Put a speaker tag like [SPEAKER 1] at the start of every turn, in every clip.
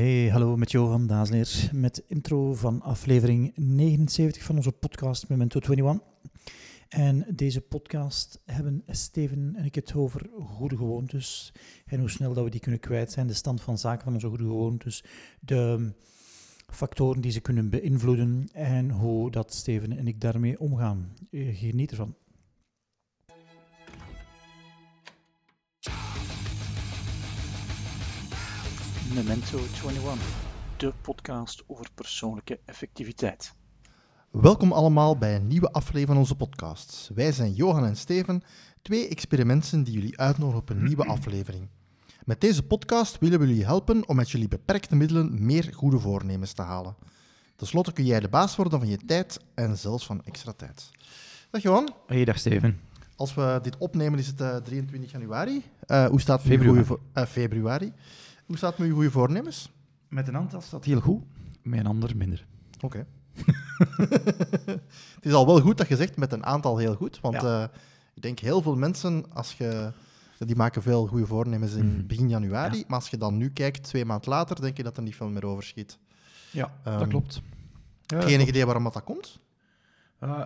[SPEAKER 1] Hey, hallo met Johan Daasleer met intro van aflevering 79 van onze podcast Memento 21. En deze podcast hebben Steven en ik het over goede gewoontes en hoe snel dat we die kunnen kwijt zijn, de stand van zaken van onze goede gewoontes, de factoren die ze kunnen beïnvloeden en hoe dat Steven en ik daarmee omgaan. Geniet ervan. Memento 21, de podcast over persoonlijke effectiviteit.
[SPEAKER 2] Welkom allemaal bij een nieuwe aflevering van onze podcast. Wij zijn Johan en Steven, twee experimenten die jullie uitnodigen op een nieuwe aflevering. Met deze podcast willen we jullie helpen om met jullie beperkte middelen meer goede voornemens te halen. Ten slotte kun jij de baas worden van je tijd en zelfs van extra tijd. Dag Johan.
[SPEAKER 1] Hey, dag Steven.
[SPEAKER 2] Als we dit opnemen is het uh, 23 januari. Uh, hoe staat het
[SPEAKER 1] februari.
[SPEAKER 2] Goeie uh, februari. Hoe staat het met je goede voornemens?
[SPEAKER 1] Met een aantal staat heel goed, met een ander minder.
[SPEAKER 2] Oké. het is al wel goed dat je zegt met een aantal heel goed, want ja. uh, ik denk heel veel mensen, als je, die maken veel goede voornemens in mm. begin januari, ja. maar als je dan nu kijkt, twee maanden later, denk je dat er niet veel meer overschiet.
[SPEAKER 1] Ja, um, dat klopt.
[SPEAKER 2] Ja, dat enig klopt. idee waarom dat, dat komt?
[SPEAKER 1] Uh,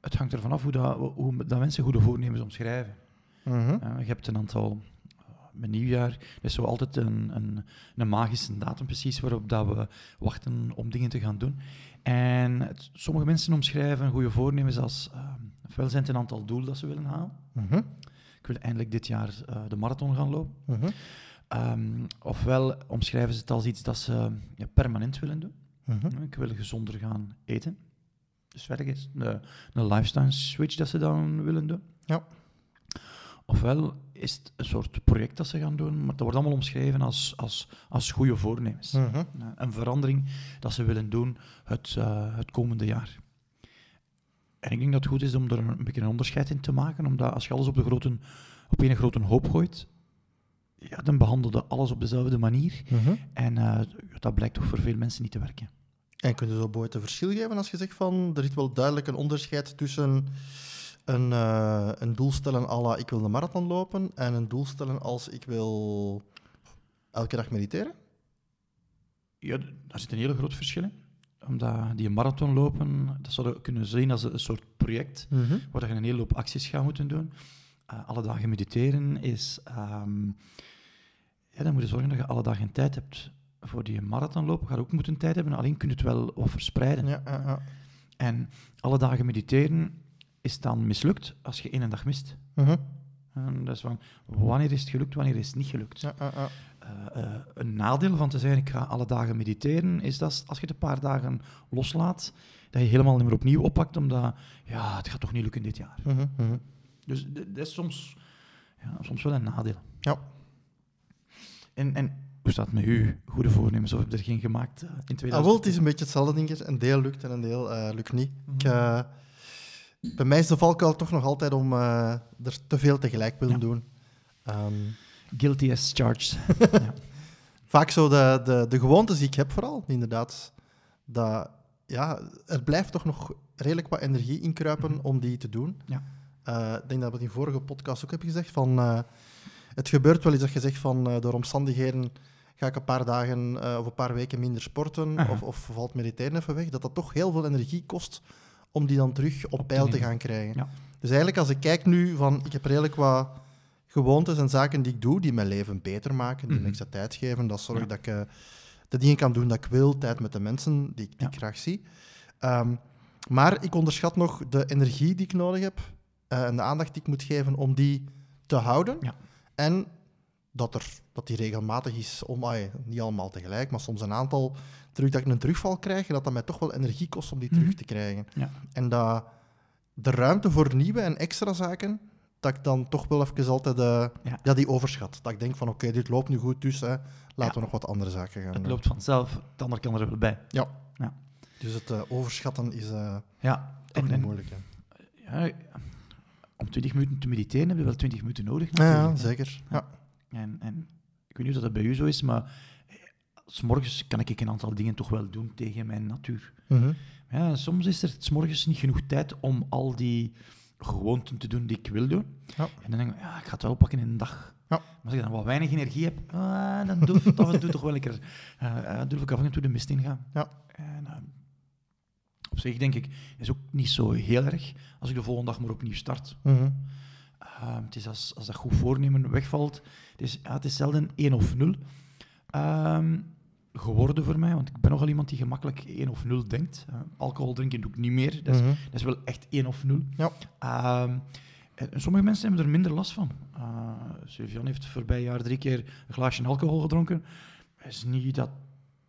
[SPEAKER 1] het hangt ervan af hoe, dat, hoe dat mensen goede voornemens omschrijven.
[SPEAKER 2] Mm -hmm.
[SPEAKER 1] uh, je hebt een aantal met nieuwjaar, dat is zo altijd een, een, een, magische datum precies waarop dat we wachten om dingen te gaan doen. En het, sommige mensen omschrijven goede voornemens als, uh, ofwel zijn het een aantal doelen dat ze willen halen.
[SPEAKER 2] Mm -hmm.
[SPEAKER 1] Ik wil eindelijk dit jaar uh, de marathon gaan lopen.
[SPEAKER 2] Mm -hmm.
[SPEAKER 1] um, ofwel omschrijven ze het als iets dat ze ja, permanent willen doen.
[SPEAKER 2] -hmm.
[SPEAKER 1] Ik wil gezonder gaan eten. Dus werk is een, een lifestyle switch dat ze dan willen doen.
[SPEAKER 2] Ja.
[SPEAKER 1] Ofwel is het een soort project dat ze gaan doen, maar dat wordt allemaal omschreven als, als, als goede voornemens.
[SPEAKER 2] Mm -hmm.
[SPEAKER 1] Een verandering dat ze willen doen het, uh, het komende jaar. En ik denk dat het goed is om er een beetje een onderscheid in te maken, omdat als je alles op, de grote, op een grote hoop gooit, ja, dan behandelde alles op dezelfde manier.
[SPEAKER 2] Mm -hmm.
[SPEAKER 1] En uh, dat blijkt toch voor veel mensen niet te werken.
[SPEAKER 2] En kun je zo ooit een verschil geven als je zegt van, er is wel duidelijk een onderscheid tussen een, uh, een doel stellen à la ik wil de marathon lopen en een doel stellen als ik wil elke dag mediteren?
[SPEAKER 1] Ja, daar zit een hele groot verschil in. Omdat die marathon lopen, dat zou je kunnen zien als een soort project
[SPEAKER 2] mm -hmm.
[SPEAKER 1] waar je een hele hoop acties gaat moeten doen. Uh, alle dagen mediteren is... Um, ja, dan moet je zorgen dat je alle dagen tijd hebt voor die marathon lopen. Ga ook moeten tijd hebben, alleen kun je het wel wat verspreiden.
[SPEAKER 2] Ja, ja, ja.
[SPEAKER 1] En alle dagen mediteren is dan mislukt als je één dag mist.
[SPEAKER 2] -hmm.
[SPEAKER 1] en dat is van, wanneer is het gelukt, wanneer is het niet gelukt.
[SPEAKER 2] Ja.
[SPEAKER 1] Uh, uh, een nadeel van te zeggen, ik ga alle dagen mediteren, is dat als je het een paar dagen loslaat, dat je helemaal niet meer opnieuw oppakt, omdat, ja, het gaat toch niet lukken dit jaar.
[SPEAKER 2] Mm -hmm.
[SPEAKER 1] Dus dat is soms, ja, soms wel een nadeel.
[SPEAKER 2] Ja.
[SPEAKER 1] En, en hoe staat het met u? Goede voornemens, of heb je er geen gemaakt uh, in 2000?
[SPEAKER 2] Ah, wel, het is een beetje hetzelfde, denk ik. Een deel lukt en een deel lukt niet. Ik... Bij mij is de valkuil toch nog altijd om uh, er te veel tegelijk willen
[SPEAKER 1] ja.
[SPEAKER 2] doen. Um,
[SPEAKER 1] Guilty as charged.
[SPEAKER 2] ja. Vaak zo de, de, de gewoontes die ik heb vooral, inderdaad. Dat, ja, er blijft toch nog redelijk wat energie inkruipen mm -hmm. om die te doen.
[SPEAKER 1] Ja.
[SPEAKER 2] Uh, ik denk dat we het in vorige podcast ook hebben gezegd. Van, uh, het gebeurt wel eens dat je zegt van door omstandigheden ga ik een paar dagen of een paar weken minder sporten of, of valt mediteren even weg. Dat dat toch heel veel energie kost om die dan terug op, op peil te gaan krijgen.
[SPEAKER 1] Ja.
[SPEAKER 2] Dus eigenlijk als ik kijk nu van, ik heb redelijk wat gewoontes en zaken die ik doe, die mijn leven beter maken, die
[SPEAKER 1] Mhm.
[SPEAKER 2] me extra tijd geven, dat zorgt
[SPEAKER 1] Ja.
[SPEAKER 2] dat ik uh, de dingen kan doen dat ik wil, tijd met de mensen die, ik- die
[SPEAKER 1] Ja.
[SPEAKER 2] ik graag zie. Ehm, maar ik onderschat nog de energie die ik nodig heb eh, en de aandacht die ik moet geven om die te houden.
[SPEAKER 1] Ja.
[SPEAKER 2] En dat, er, dat die regelmatig is, om, ay, niet allemaal tegelijk, maar soms een aantal, terug, dat ik een terugval krijg en dat dat mij toch wel energie kost om die terug
[SPEAKER 1] Mhm.
[SPEAKER 2] te krijgen.
[SPEAKER 1] Ja.
[SPEAKER 2] En dat de ruimte voor nieuwe en extra zaken, dat ik dan toch wel even altijd uh,
[SPEAKER 1] Ja.
[SPEAKER 2] ja. die overschat. Dat ik denk van oké, dit loopt nu goed, dus hè, laten
[SPEAKER 1] Ja.
[SPEAKER 2] we nog wat andere zaken gaan
[SPEAKER 1] Het
[SPEAKER 2] doen.
[SPEAKER 1] loopt vanzelf, het andere kan er wel bij.
[SPEAKER 2] Dus het uh, overschatten is uh,
[SPEAKER 1] Ja, en, en
[SPEAKER 2] moeilijk. Hè?
[SPEAKER 1] ja, om 20 minuten te mediteren heb je wel 20 minuten nodig.
[SPEAKER 2] Ja, ja, zeker. Ja.
[SPEAKER 1] En, en ik weet niet of dat bij u zo is, maar eh, s morgens kan ik een aantal dingen toch wel doen tegen mijn natuur.
[SPEAKER 2] Mhm.
[SPEAKER 1] Ja, soms is er s morgens niet genoeg tijd om al die gewoonten te doen die ik wil doen.
[SPEAKER 2] Ja.
[SPEAKER 1] En dan denk ik, ja, ik ga het wel oppakken in een dag.
[SPEAKER 2] Ja.
[SPEAKER 1] Maar als ik dan wat weinig energie heb, ah, dan doe ik af en toe toch wel lekker. eh eh, durf ik af en toe de mist ingaan.
[SPEAKER 2] Ja.
[SPEAKER 1] En, op zich denk ik, is ook niet zo heel erg als ik de volgende dag maar opnieuw start.
[SPEAKER 2] Mhm.
[SPEAKER 1] Uh, het is als, als dat goed voornemen wegvalt, het is, ja, het is zelden 1 of 0 ehm, geworden voor mij, want ik ben nogal iemand die gemakkelijk 1 of 0 denkt. Uh, alcohol drinken doe ik niet meer, dat is,
[SPEAKER 2] Mhm.
[SPEAKER 1] dat is wel echt 1 of 0.
[SPEAKER 2] Ja.
[SPEAKER 1] Ehm, en sommige mensen hebben er minder last van. Uh, Sylvian heeft voorbij jaar drie keer een glaasje alcohol gedronken. Het is niet dat,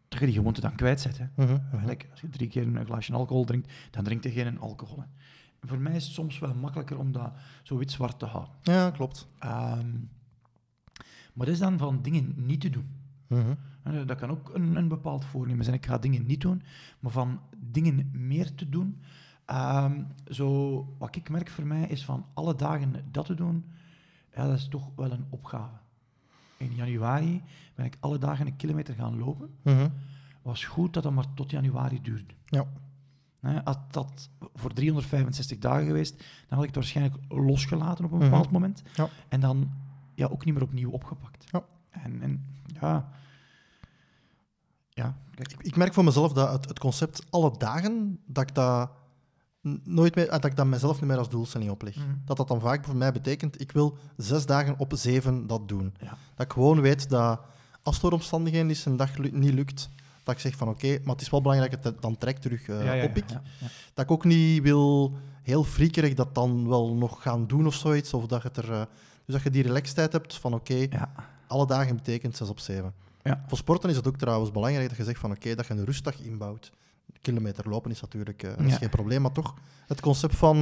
[SPEAKER 1] je die gewoonte dan kwijtzet. Hè.
[SPEAKER 2] Mhm.
[SPEAKER 1] Eigenlijk, als je drie keer een glaasje alcohol drinkt, dan drinkt je geen alcohol. Hè. Voor mij is het soms wel makkelijker om dat zo wit-zwart te houden.
[SPEAKER 2] Ja, klopt.
[SPEAKER 1] Ehm, maar dat is dan van dingen niet te doen.
[SPEAKER 2] Mhm.
[SPEAKER 1] Dat kan ook een, een bepaald voornemen zijn. Ik ga dingen niet doen, maar van dingen meer te doen. Ehm, zo, wat ik merk voor mij is van alle dagen dat te doen, ja, dat is toch wel een opgave. In januari ben ik alle dagen een kilometer gaan lopen.
[SPEAKER 2] Mhm.
[SPEAKER 1] was goed dat dat maar tot januari duurde.
[SPEAKER 2] Ja.
[SPEAKER 1] Had dat voor 365 dagen geweest, dan had ik het waarschijnlijk losgelaten op een
[SPEAKER 2] Mhm.
[SPEAKER 1] bepaald moment.
[SPEAKER 2] Ja.
[SPEAKER 1] En dan ja, ook niet meer opnieuw opgepakt.
[SPEAKER 2] Ja.
[SPEAKER 1] En, en ja... Ja, kijk.
[SPEAKER 2] Ik, ik merk voor mezelf dat het, het concept alle dagen, dat ik dat nooit meer, ah, dat ik dat mezelf niet meer als doelstelling opleg.
[SPEAKER 1] Mhm.
[SPEAKER 2] Dat dat dan vaak voor mij betekent, ik wil zes dagen op zeven dat doen.
[SPEAKER 1] Ja.
[SPEAKER 2] Dat ik gewoon weet dat als het door omstandigheden is een dag niet lukt, dat ik zeg van oké, maar het is wel belangrijk dat ik het dan trek terug
[SPEAKER 1] ja, ja,
[SPEAKER 2] op ik.
[SPEAKER 1] ja.
[SPEAKER 2] Dat ik ook niet wil heel friekerig dat dan wel nog gaan doen of zoiets. Of dat het er, eh, dus dat je die relaxedheid hebt van oké, alle dagen betekent 6 op 7.
[SPEAKER 1] Ja.
[SPEAKER 2] Voor sporten is het ook trouwens belangrijk dat je zegt van oké, dat je een rustdag inbouwt. Kilometer lopen is natuurlijk eh, dat is
[SPEAKER 1] Ja.
[SPEAKER 2] geen probleem, maar toch het concept van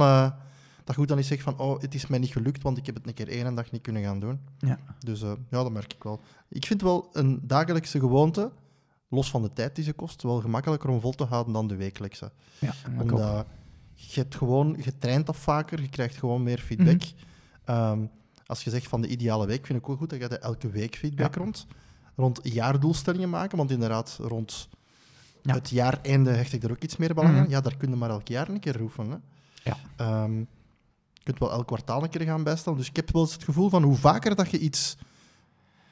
[SPEAKER 2] dat goed dan niet zegt van oh, het is mij niet gelukt, want ik heb het een keer één dag niet kunnen gaan doen.
[SPEAKER 1] Ja.
[SPEAKER 2] Dus ja, dat merk ik wel. Ik vind wel een dagelijkse gewoonte, los van de tijd die ze kost, wel gemakkelijker om vol te houden dan de wekelijkse.
[SPEAKER 1] Ja.
[SPEAKER 2] Omdat je hebt gewoon, je traint dat vaker, je krijgt gewoon meer feedback.
[SPEAKER 1] Mhm.
[SPEAKER 2] Ehm, als je zegt van de ideale week, vind ik ook goed dat je er elke week feedback
[SPEAKER 1] Ja.
[SPEAKER 2] rond. Rond jaardoelstellingen maken, want inderdaad, rond
[SPEAKER 1] Ja.
[SPEAKER 2] het jaareinde hecht ik er ook iets meer belang aan.
[SPEAKER 1] Mhm.
[SPEAKER 2] Ja, daar kun je maar elk jaar een keer oefenen. Hè.
[SPEAKER 1] Ja.
[SPEAKER 2] Ehm, je kunt wel elk kwartaal een keer gaan bijstellen. Dus ik heb wel eens het gevoel van hoe vaker dat je iets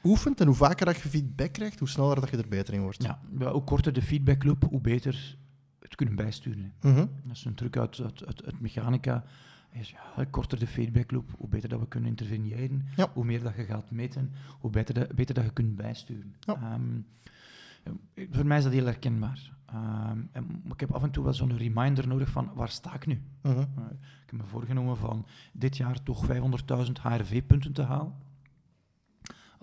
[SPEAKER 2] oefent en hoe vaker dat je feedback krijgt, hoe sneller dat je er beter in wordt.
[SPEAKER 1] Ja, ja, hoe korter de feedbackloop, hoe beter het kunnen bijsturen.
[SPEAKER 2] Mhm.
[SPEAKER 1] Dat is een truc uit, uit, uit, uit mechanica. Ja, hoe korter de feedbackloop, hoe beter dat we kunnen interveneren.
[SPEAKER 2] Ja.
[SPEAKER 1] Hoe meer dat je gaat meten, hoe beter, dat- beter dat je kunt bijsturen.
[SPEAKER 2] Ja.
[SPEAKER 1] Ehm, eh, voor mij is dat heel herkenbaar. En, maar ik heb af en toe wel zo'n reminder nodig van waar sta ik nu? Eh, ik heb me voorgenomen van dit jaar toch 500.000 HRV-punten te halen.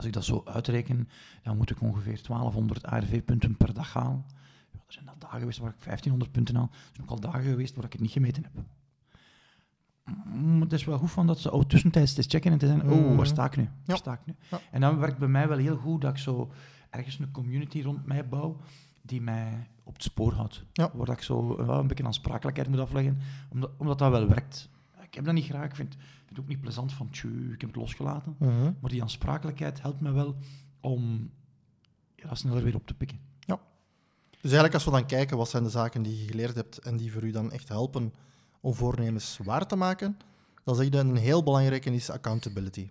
[SPEAKER 1] Als ik dat zo uitreken, dan moet ik ongeveer 1200 HRV-punten per dag halen. Ja, er zijn al dagen geweest waar ik 1500 punten haal. Er zijn ook al dagen geweest waar ik het niet gemeten heb. Mm, Het is wel goed van dat ze oh, tussentijds te checken en te zijn, oh,
[SPEAKER 2] Mhm.
[SPEAKER 1] waar sta ik nu? Waar sta ik nu?
[SPEAKER 2] Ja.
[SPEAKER 1] En dan werkt bij mij wel heel goed dat ik zo ergens een community rond mij bouw die mij op het spoor houdt.
[SPEAKER 2] Ja.
[SPEAKER 1] Waar ik zo eh, een beetje aansprakelijkheid moet afleggen, omdat, omdat dat wel werkt. Ik heb dat niet graag, ik vind, vind het ook niet plezant van, tju, ik heb het losgelaten.
[SPEAKER 2] Mhm.
[SPEAKER 1] Maar die aansprakelijkheid helpt me wel om ja, dat sneller weer op te pikken.
[SPEAKER 2] Dus eigenlijk als we dan kijken, wat zijn de zaken die je geleerd hebt en die voor u dan echt helpen om voornemens waar te maken, dan zeg je dat een heel belangrijke is accountability.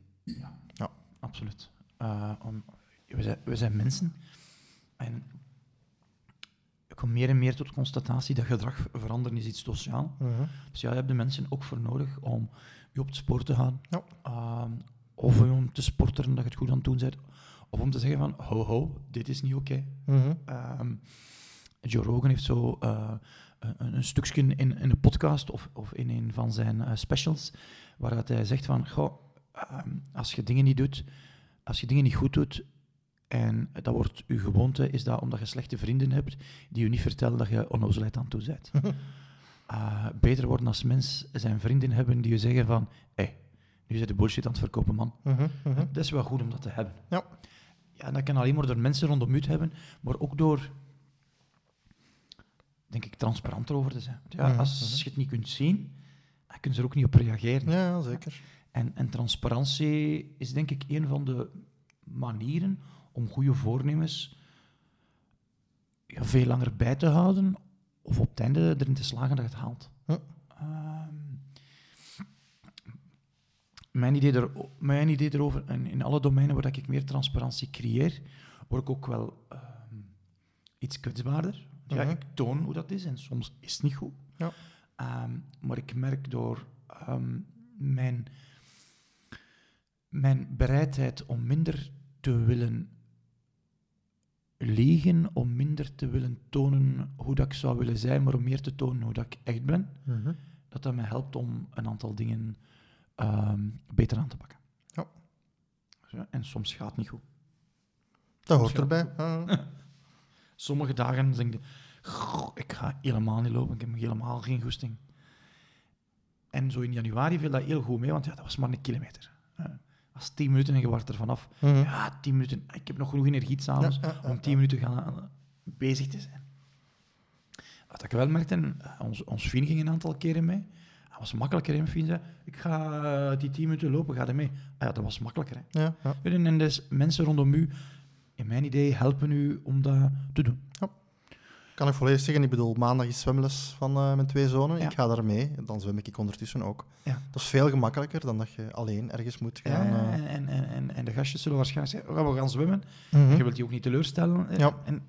[SPEAKER 1] Absoluut. Eh, om, we, zijn, we zijn mensen en kom meer en meer tot de constatatie dat gedrag veranderen is iets sociaal.
[SPEAKER 2] Mhm.
[SPEAKER 1] Dus ja, je hebt de mensen ook voor nodig om je op het spoor te gaan.
[SPEAKER 2] Ja.
[SPEAKER 1] Ehm, of om te sporteren dat je het goed aan het doen bent. Of om te zeggen van, ho ho, dit is niet oké.
[SPEAKER 2] Mhm.
[SPEAKER 1] Ehm, Joe Rogan heeft zo eh, een, een stukje in, in een podcast of, of in een van zijn eh, specials, waar dat hij zegt van, goh, ehm, als je dingen niet doet, als je dingen niet goed doet, en dat wordt je gewoonte, is dat omdat je slechte vrienden hebt die je niet vertellen dat je onnozelheid aan toe bent. Eh, beter worden als mens zijn vrienden hebben die je zeggen van, hé, hey, nu zit de bullshit aan het verkopen, man.
[SPEAKER 2] Mhm.
[SPEAKER 1] Dat is wel goed om dat te hebben.
[SPEAKER 2] Ja.
[SPEAKER 1] Ja, dat kan alleen maar door mensen rondom u te hebben, maar ook door, denk ik, transparant erover te zijn. Ja,
[SPEAKER 2] Mhm,
[SPEAKER 1] als je het niet kunt zien, dan kunnen ze er ook niet op reageren.
[SPEAKER 2] Ja, ja, zeker.
[SPEAKER 1] En, en transparantie is denk ik een van de manieren om goede voornemens ja, veel langer bij te houden of op het einde erin te slagen dat je het haalt.
[SPEAKER 2] Hm.
[SPEAKER 1] Ehm, mijn idee, er, mijn idee erover, en in alle domeinen waar ik meer transparantie creëer, word ik ook wel ehm, iets kwetsbaarder. Ja,
[SPEAKER 2] Mhm.
[SPEAKER 1] ik toon hoe dat is en soms is het niet goed.
[SPEAKER 2] Ja.
[SPEAKER 1] Ehm, maar ik merk door mijn, mijn bereidheid om minder te willen liegen, om minder te willen tonen hoe dat ik zou willen zijn, maar om meer te tonen hoe dat ik echt ben,
[SPEAKER 2] Mhm.
[SPEAKER 1] dat dat me helpt om een aantal dingen ehm, beter aan te pakken.
[SPEAKER 2] Ja.
[SPEAKER 1] Zo, En soms gaat het niet goed.
[SPEAKER 2] Dat hoort erbij.
[SPEAKER 1] Sommige dagen denk "Goh, ik ga helemaal niet lopen, ik heb helemaal geen goesting. En zo in januari viel dat heel goed mee, want ja, dat was maar een kilometer. Dat was tien minuten en je wordt er vanaf.
[SPEAKER 2] Mhm.
[SPEAKER 1] Ja, tien minuten. Ik heb nog genoeg energie s'avonds
[SPEAKER 2] Ja, ja, ja,
[SPEAKER 1] om tien minuten gaan, eh, bezig te zijn. Wat ik wel merkte, eh, ons, ons vriend ging een aantal keren mee. Dat was makkelijker, hè, mijn vriend zei, ik ga eh, die tien minuten lopen, ga er mee. Ah ja, dat was makkelijker. Hè.
[SPEAKER 2] Ja, ja.
[SPEAKER 1] En, en dus mensen rondom u, in mijn idee, helpen u om dat te doen.
[SPEAKER 2] Kan ik volledig zeggen, ik bedoel, maandag is zwemles van eh, mijn twee zonen.
[SPEAKER 1] Ja.
[SPEAKER 2] Ik ga daar mee, dan zwem ik ondertussen ook.
[SPEAKER 1] Ja.
[SPEAKER 2] Dat is veel gemakkelijker dan dat je alleen ergens moet gaan.
[SPEAKER 1] Ja,
[SPEAKER 2] eh.
[SPEAKER 1] en, en, en, en de gastjes zullen waarschijnlijk zeggen, "Oh, we gaan zwemmen.
[SPEAKER 2] Mhm.
[SPEAKER 1] Je wilt die ook niet teleurstellen.
[SPEAKER 2] Ja.
[SPEAKER 1] En,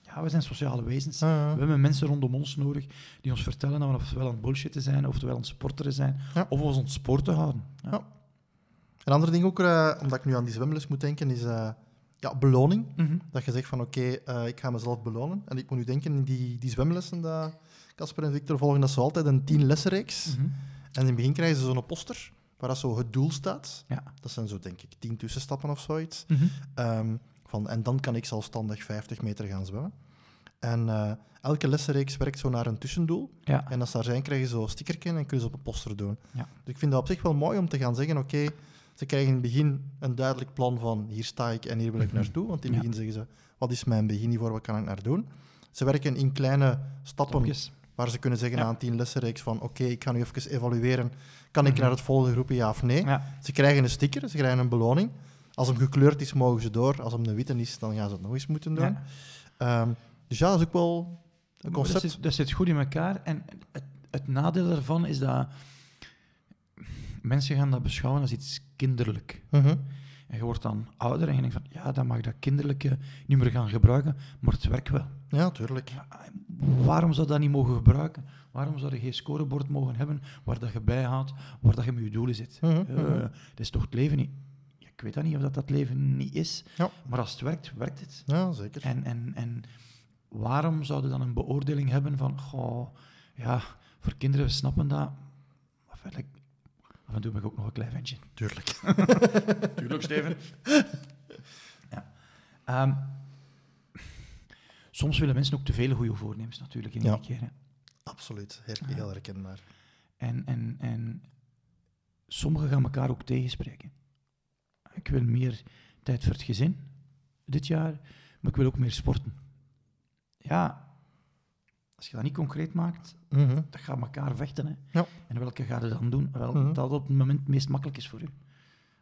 [SPEAKER 1] ja, we zijn sociale wezens. We hebben mensen rondom ons nodig die ons vertellen dat we ofwel aan het bullshitten zijn, oftewel aan het sporteren zijn,
[SPEAKER 2] Ja.
[SPEAKER 1] of ons aan het sporten houden. Ja.
[SPEAKER 2] Ja. Een ander ding ook, eh, omdat ik nu aan die zwemles moet denken, is ja, beloning.
[SPEAKER 1] Mhm.
[SPEAKER 2] Dat je zegt van oké, eh, ik ga mezelf belonen. En ik moet nu denken in die, die zwemlessen dat Casper en Victor volgen, dat is altijd een tien lessenreeks.
[SPEAKER 1] Mhm.
[SPEAKER 2] En in het begin krijgen ze zo'n poster waar dat zo het doel staat.
[SPEAKER 1] Ja.
[SPEAKER 2] Dat zijn zo denk ik tien tussenstappen of zoiets. Ehm, van, en dan kan ik zelfstandig 50 meter gaan zwemmen. En eh, elke lessenreeks werkt zo naar een tussendoel.
[SPEAKER 1] Ja.
[SPEAKER 2] En als ze daar zijn, krijgen ze zo'n stickerken en kunnen ze op een poster doen.
[SPEAKER 1] Ja.
[SPEAKER 2] Dus ik vind dat op zich wel mooi om te gaan zeggen, oké, ze krijgen in het begin een duidelijk plan van hier sta ik en hier wil ik
[SPEAKER 1] Mhm.
[SPEAKER 2] naartoe. Want in het begin zeggen ze, wat is mijn beginniveau, wat kan ik naar doen? Ze werken in kleine stappen
[SPEAKER 1] Stapjes.
[SPEAKER 2] waar ze kunnen zeggen
[SPEAKER 1] Ja.
[SPEAKER 2] aan tien lessenreeks van oké, ik ga nu even evalueren. Kan ik
[SPEAKER 1] Mhm.
[SPEAKER 2] naar het volgende groepje, ja of nee? Ze krijgen een sticker, ze krijgen een beloning. Als hem gekleurd is, mogen ze door. Als hem een witte is, dan gaan ze het nog eens moeten doen. Ehm, dus ja, dat is ook wel een concept.
[SPEAKER 1] Dat zit, dat zit goed in elkaar. En het, het nadeel daarvan is dat mensen gaan dat beschouwen als iets kinderlijk.
[SPEAKER 2] Mhm.
[SPEAKER 1] En je wordt dan ouder en je denkt van, ja, dan mag dat kinderlijke niet meer gaan gebruiken, maar het werkt wel.
[SPEAKER 2] Ja, tuurlijk.
[SPEAKER 1] Ja, waarom zou dat niet mogen gebruiken? Waarom zou je geen scorebord mogen hebben waar dat je bijhoudt, waar dat je met je doelen zit?
[SPEAKER 2] Mhm,
[SPEAKER 1] Eh,
[SPEAKER 2] mhm.
[SPEAKER 1] dat is toch het leven niet? Ik weet dat niet of dat, dat leven niet is,
[SPEAKER 2] Ja.
[SPEAKER 1] maar als het werkt, werkt het.
[SPEAKER 2] Ja, zeker.
[SPEAKER 1] En, en, en waarom zouden dan een beoordeling hebben van, goh, ja, voor kinderen we snappen dat, maar verder, af en toe ben ik ook nog een klein ventje.
[SPEAKER 2] Tuurlijk.
[SPEAKER 1] Tuurlijk, Steven. ja. Ehm, soms willen mensen ook te veel goede voornemens natuurlijk in
[SPEAKER 2] Ja.
[SPEAKER 1] één keer. Hè.
[SPEAKER 2] Absoluut. Heel, heel herkenbaar.
[SPEAKER 1] En, en, en sommigen gaan elkaar ook tegenspreken. Ik wil meer tijd voor het gezin dit jaar, maar ik wil ook meer sporten. Ja, als je dat niet concreet maakt,
[SPEAKER 2] Mhm.
[SPEAKER 1] dat gaat elkaar vechten. Hè.
[SPEAKER 2] Ja.
[SPEAKER 1] En welke ga je dan doen? Wel,
[SPEAKER 2] Mhm.
[SPEAKER 1] dat op het moment het meest makkelijk is voor u.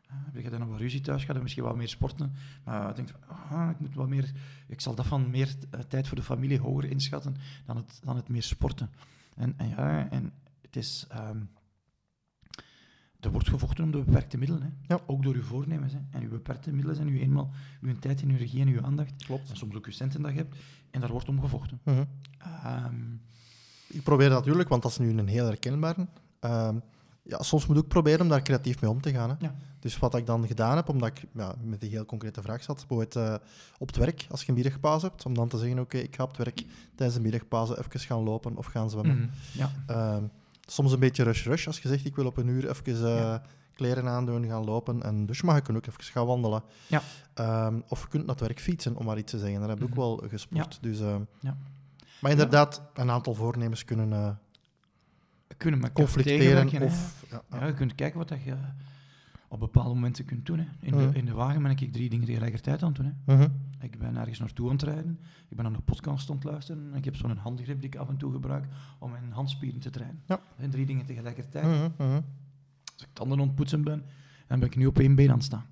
[SPEAKER 1] Heb je dan nog wat ruzie thuis, ga je misschien wat meer sporten. Maar je denkt, ah, ik, moet wat meer, ik zal dat van meer eh, tijd voor de familie hoger inschatten dan het, dan het meer sporten. En, en ja, en het is... ehm, er wordt gevochten om de beperkte middelen. Hè.
[SPEAKER 2] Ja.
[SPEAKER 1] Ook door uw voornemens. Hè. En uw beperkte middelen zijn u eenmaal uw tijd, en uw energie en uw aandacht.
[SPEAKER 2] Klopt.
[SPEAKER 1] En soms ook uw centen dat je hebt. En daar wordt om gevochten.
[SPEAKER 2] Mhm.
[SPEAKER 1] Ehm,
[SPEAKER 2] Ik probeer dat natuurlijk, want dat is nu een heel herkenbare. Ehm, ja, soms moet ik proberen om daar creatief mee om te gaan. Hè.
[SPEAKER 1] Ja.
[SPEAKER 2] Dus wat ik dan gedaan heb, omdat ik ja, met die heel concrete vraag zat, bijvoorbeeld eh, op het werk, als je een middagpauze hebt, om dan te zeggen, oké, ik ga op het werk tijdens de middagpauze even gaan lopen of gaan zwemmen.
[SPEAKER 1] mhm, ja.
[SPEAKER 2] Soms een beetje rush-rush, als je zegt, ik wil op een uur even eh,
[SPEAKER 1] Ja.
[SPEAKER 2] kleren aandoen, gaan lopen en douchen, maar je kunt ook even gaan wandelen.
[SPEAKER 1] Ja.
[SPEAKER 2] Ehm, of je kunt naar het werk fietsen, om maar iets te zeggen. Daar heb ik
[SPEAKER 1] Mhm.
[SPEAKER 2] ook wel gesport. Dus, ehm,
[SPEAKER 1] Ja.
[SPEAKER 2] Maar inderdaad, een aantal voornemens kunnen eh,
[SPEAKER 1] kunnen
[SPEAKER 2] conflicteren. Of. Ja,
[SPEAKER 1] je kunt kijken wat dat je op bepaalde momenten kunt doen. Hè. In,
[SPEAKER 2] Mhm.
[SPEAKER 1] de, in de wagen ben ik drie dingen tegelijkertijd aan het doen. Hè.
[SPEAKER 2] Mhm.
[SPEAKER 1] Ik ben ergens naartoe aan het rijden, ik ben aan een podcast aan het luisteren en ik heb zo'n handgrip die ik af en toe gebruik om mijn handspieren te trainen.
[SPEAKER 2] Ja.
[SPEAKER 1] Dat zijn drie dingen tegelijkertijd.
[SPEAKER 2] Mhm, mhm.
[SPEAKER 1] Als ik tanden aan het poetsen ben, dan ben ik nu op één been aan het staan.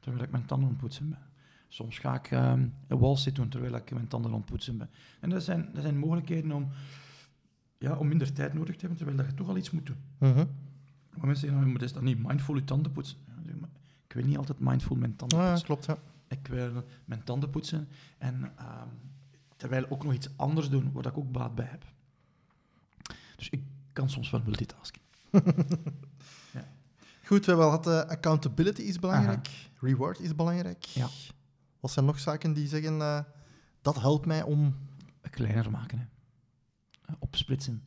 [SPEAKER 1] Terwijl ik mijn tanden aan het poetsen ben. Soms ga ik ehm, een walsit doen terwijl ik mijn tanden aan het poetsen ben. En dat zijn, dat zijn mogelijkheden om, ja, om minder tijd nodig te hebben terwijl dat je toch al iets moet doen. Maar mensen zeggen, nou, maar is dat niet mindful je tanden poetsen? Ja, zeg maar, ik wil niet altijd mindful mijn tanden
[SPEAKER 2] Ja,
[SPEAKER 1] poetsen.
[SPEAKER 2] klopt, ja.
[SPEAKER 1] Ik wil mijn tanden poetsen en ehm, terwijl ook nog iets anders doen waar ik ook baat bij heb. Dus ik kan soms wel multitasken.
[SPEAKER 2] Goed, we hebben al gehad, eh, accountability is belangrijk, reward is belangrijk.
[SPEAKER 1] Ja.
[SPEAKER 2] Wat zijn nog zaken die zeggen, eh, dat helpt mij om...
[SPEAKER 1] Kleiner maken, hè. Eh, Opsplitsen.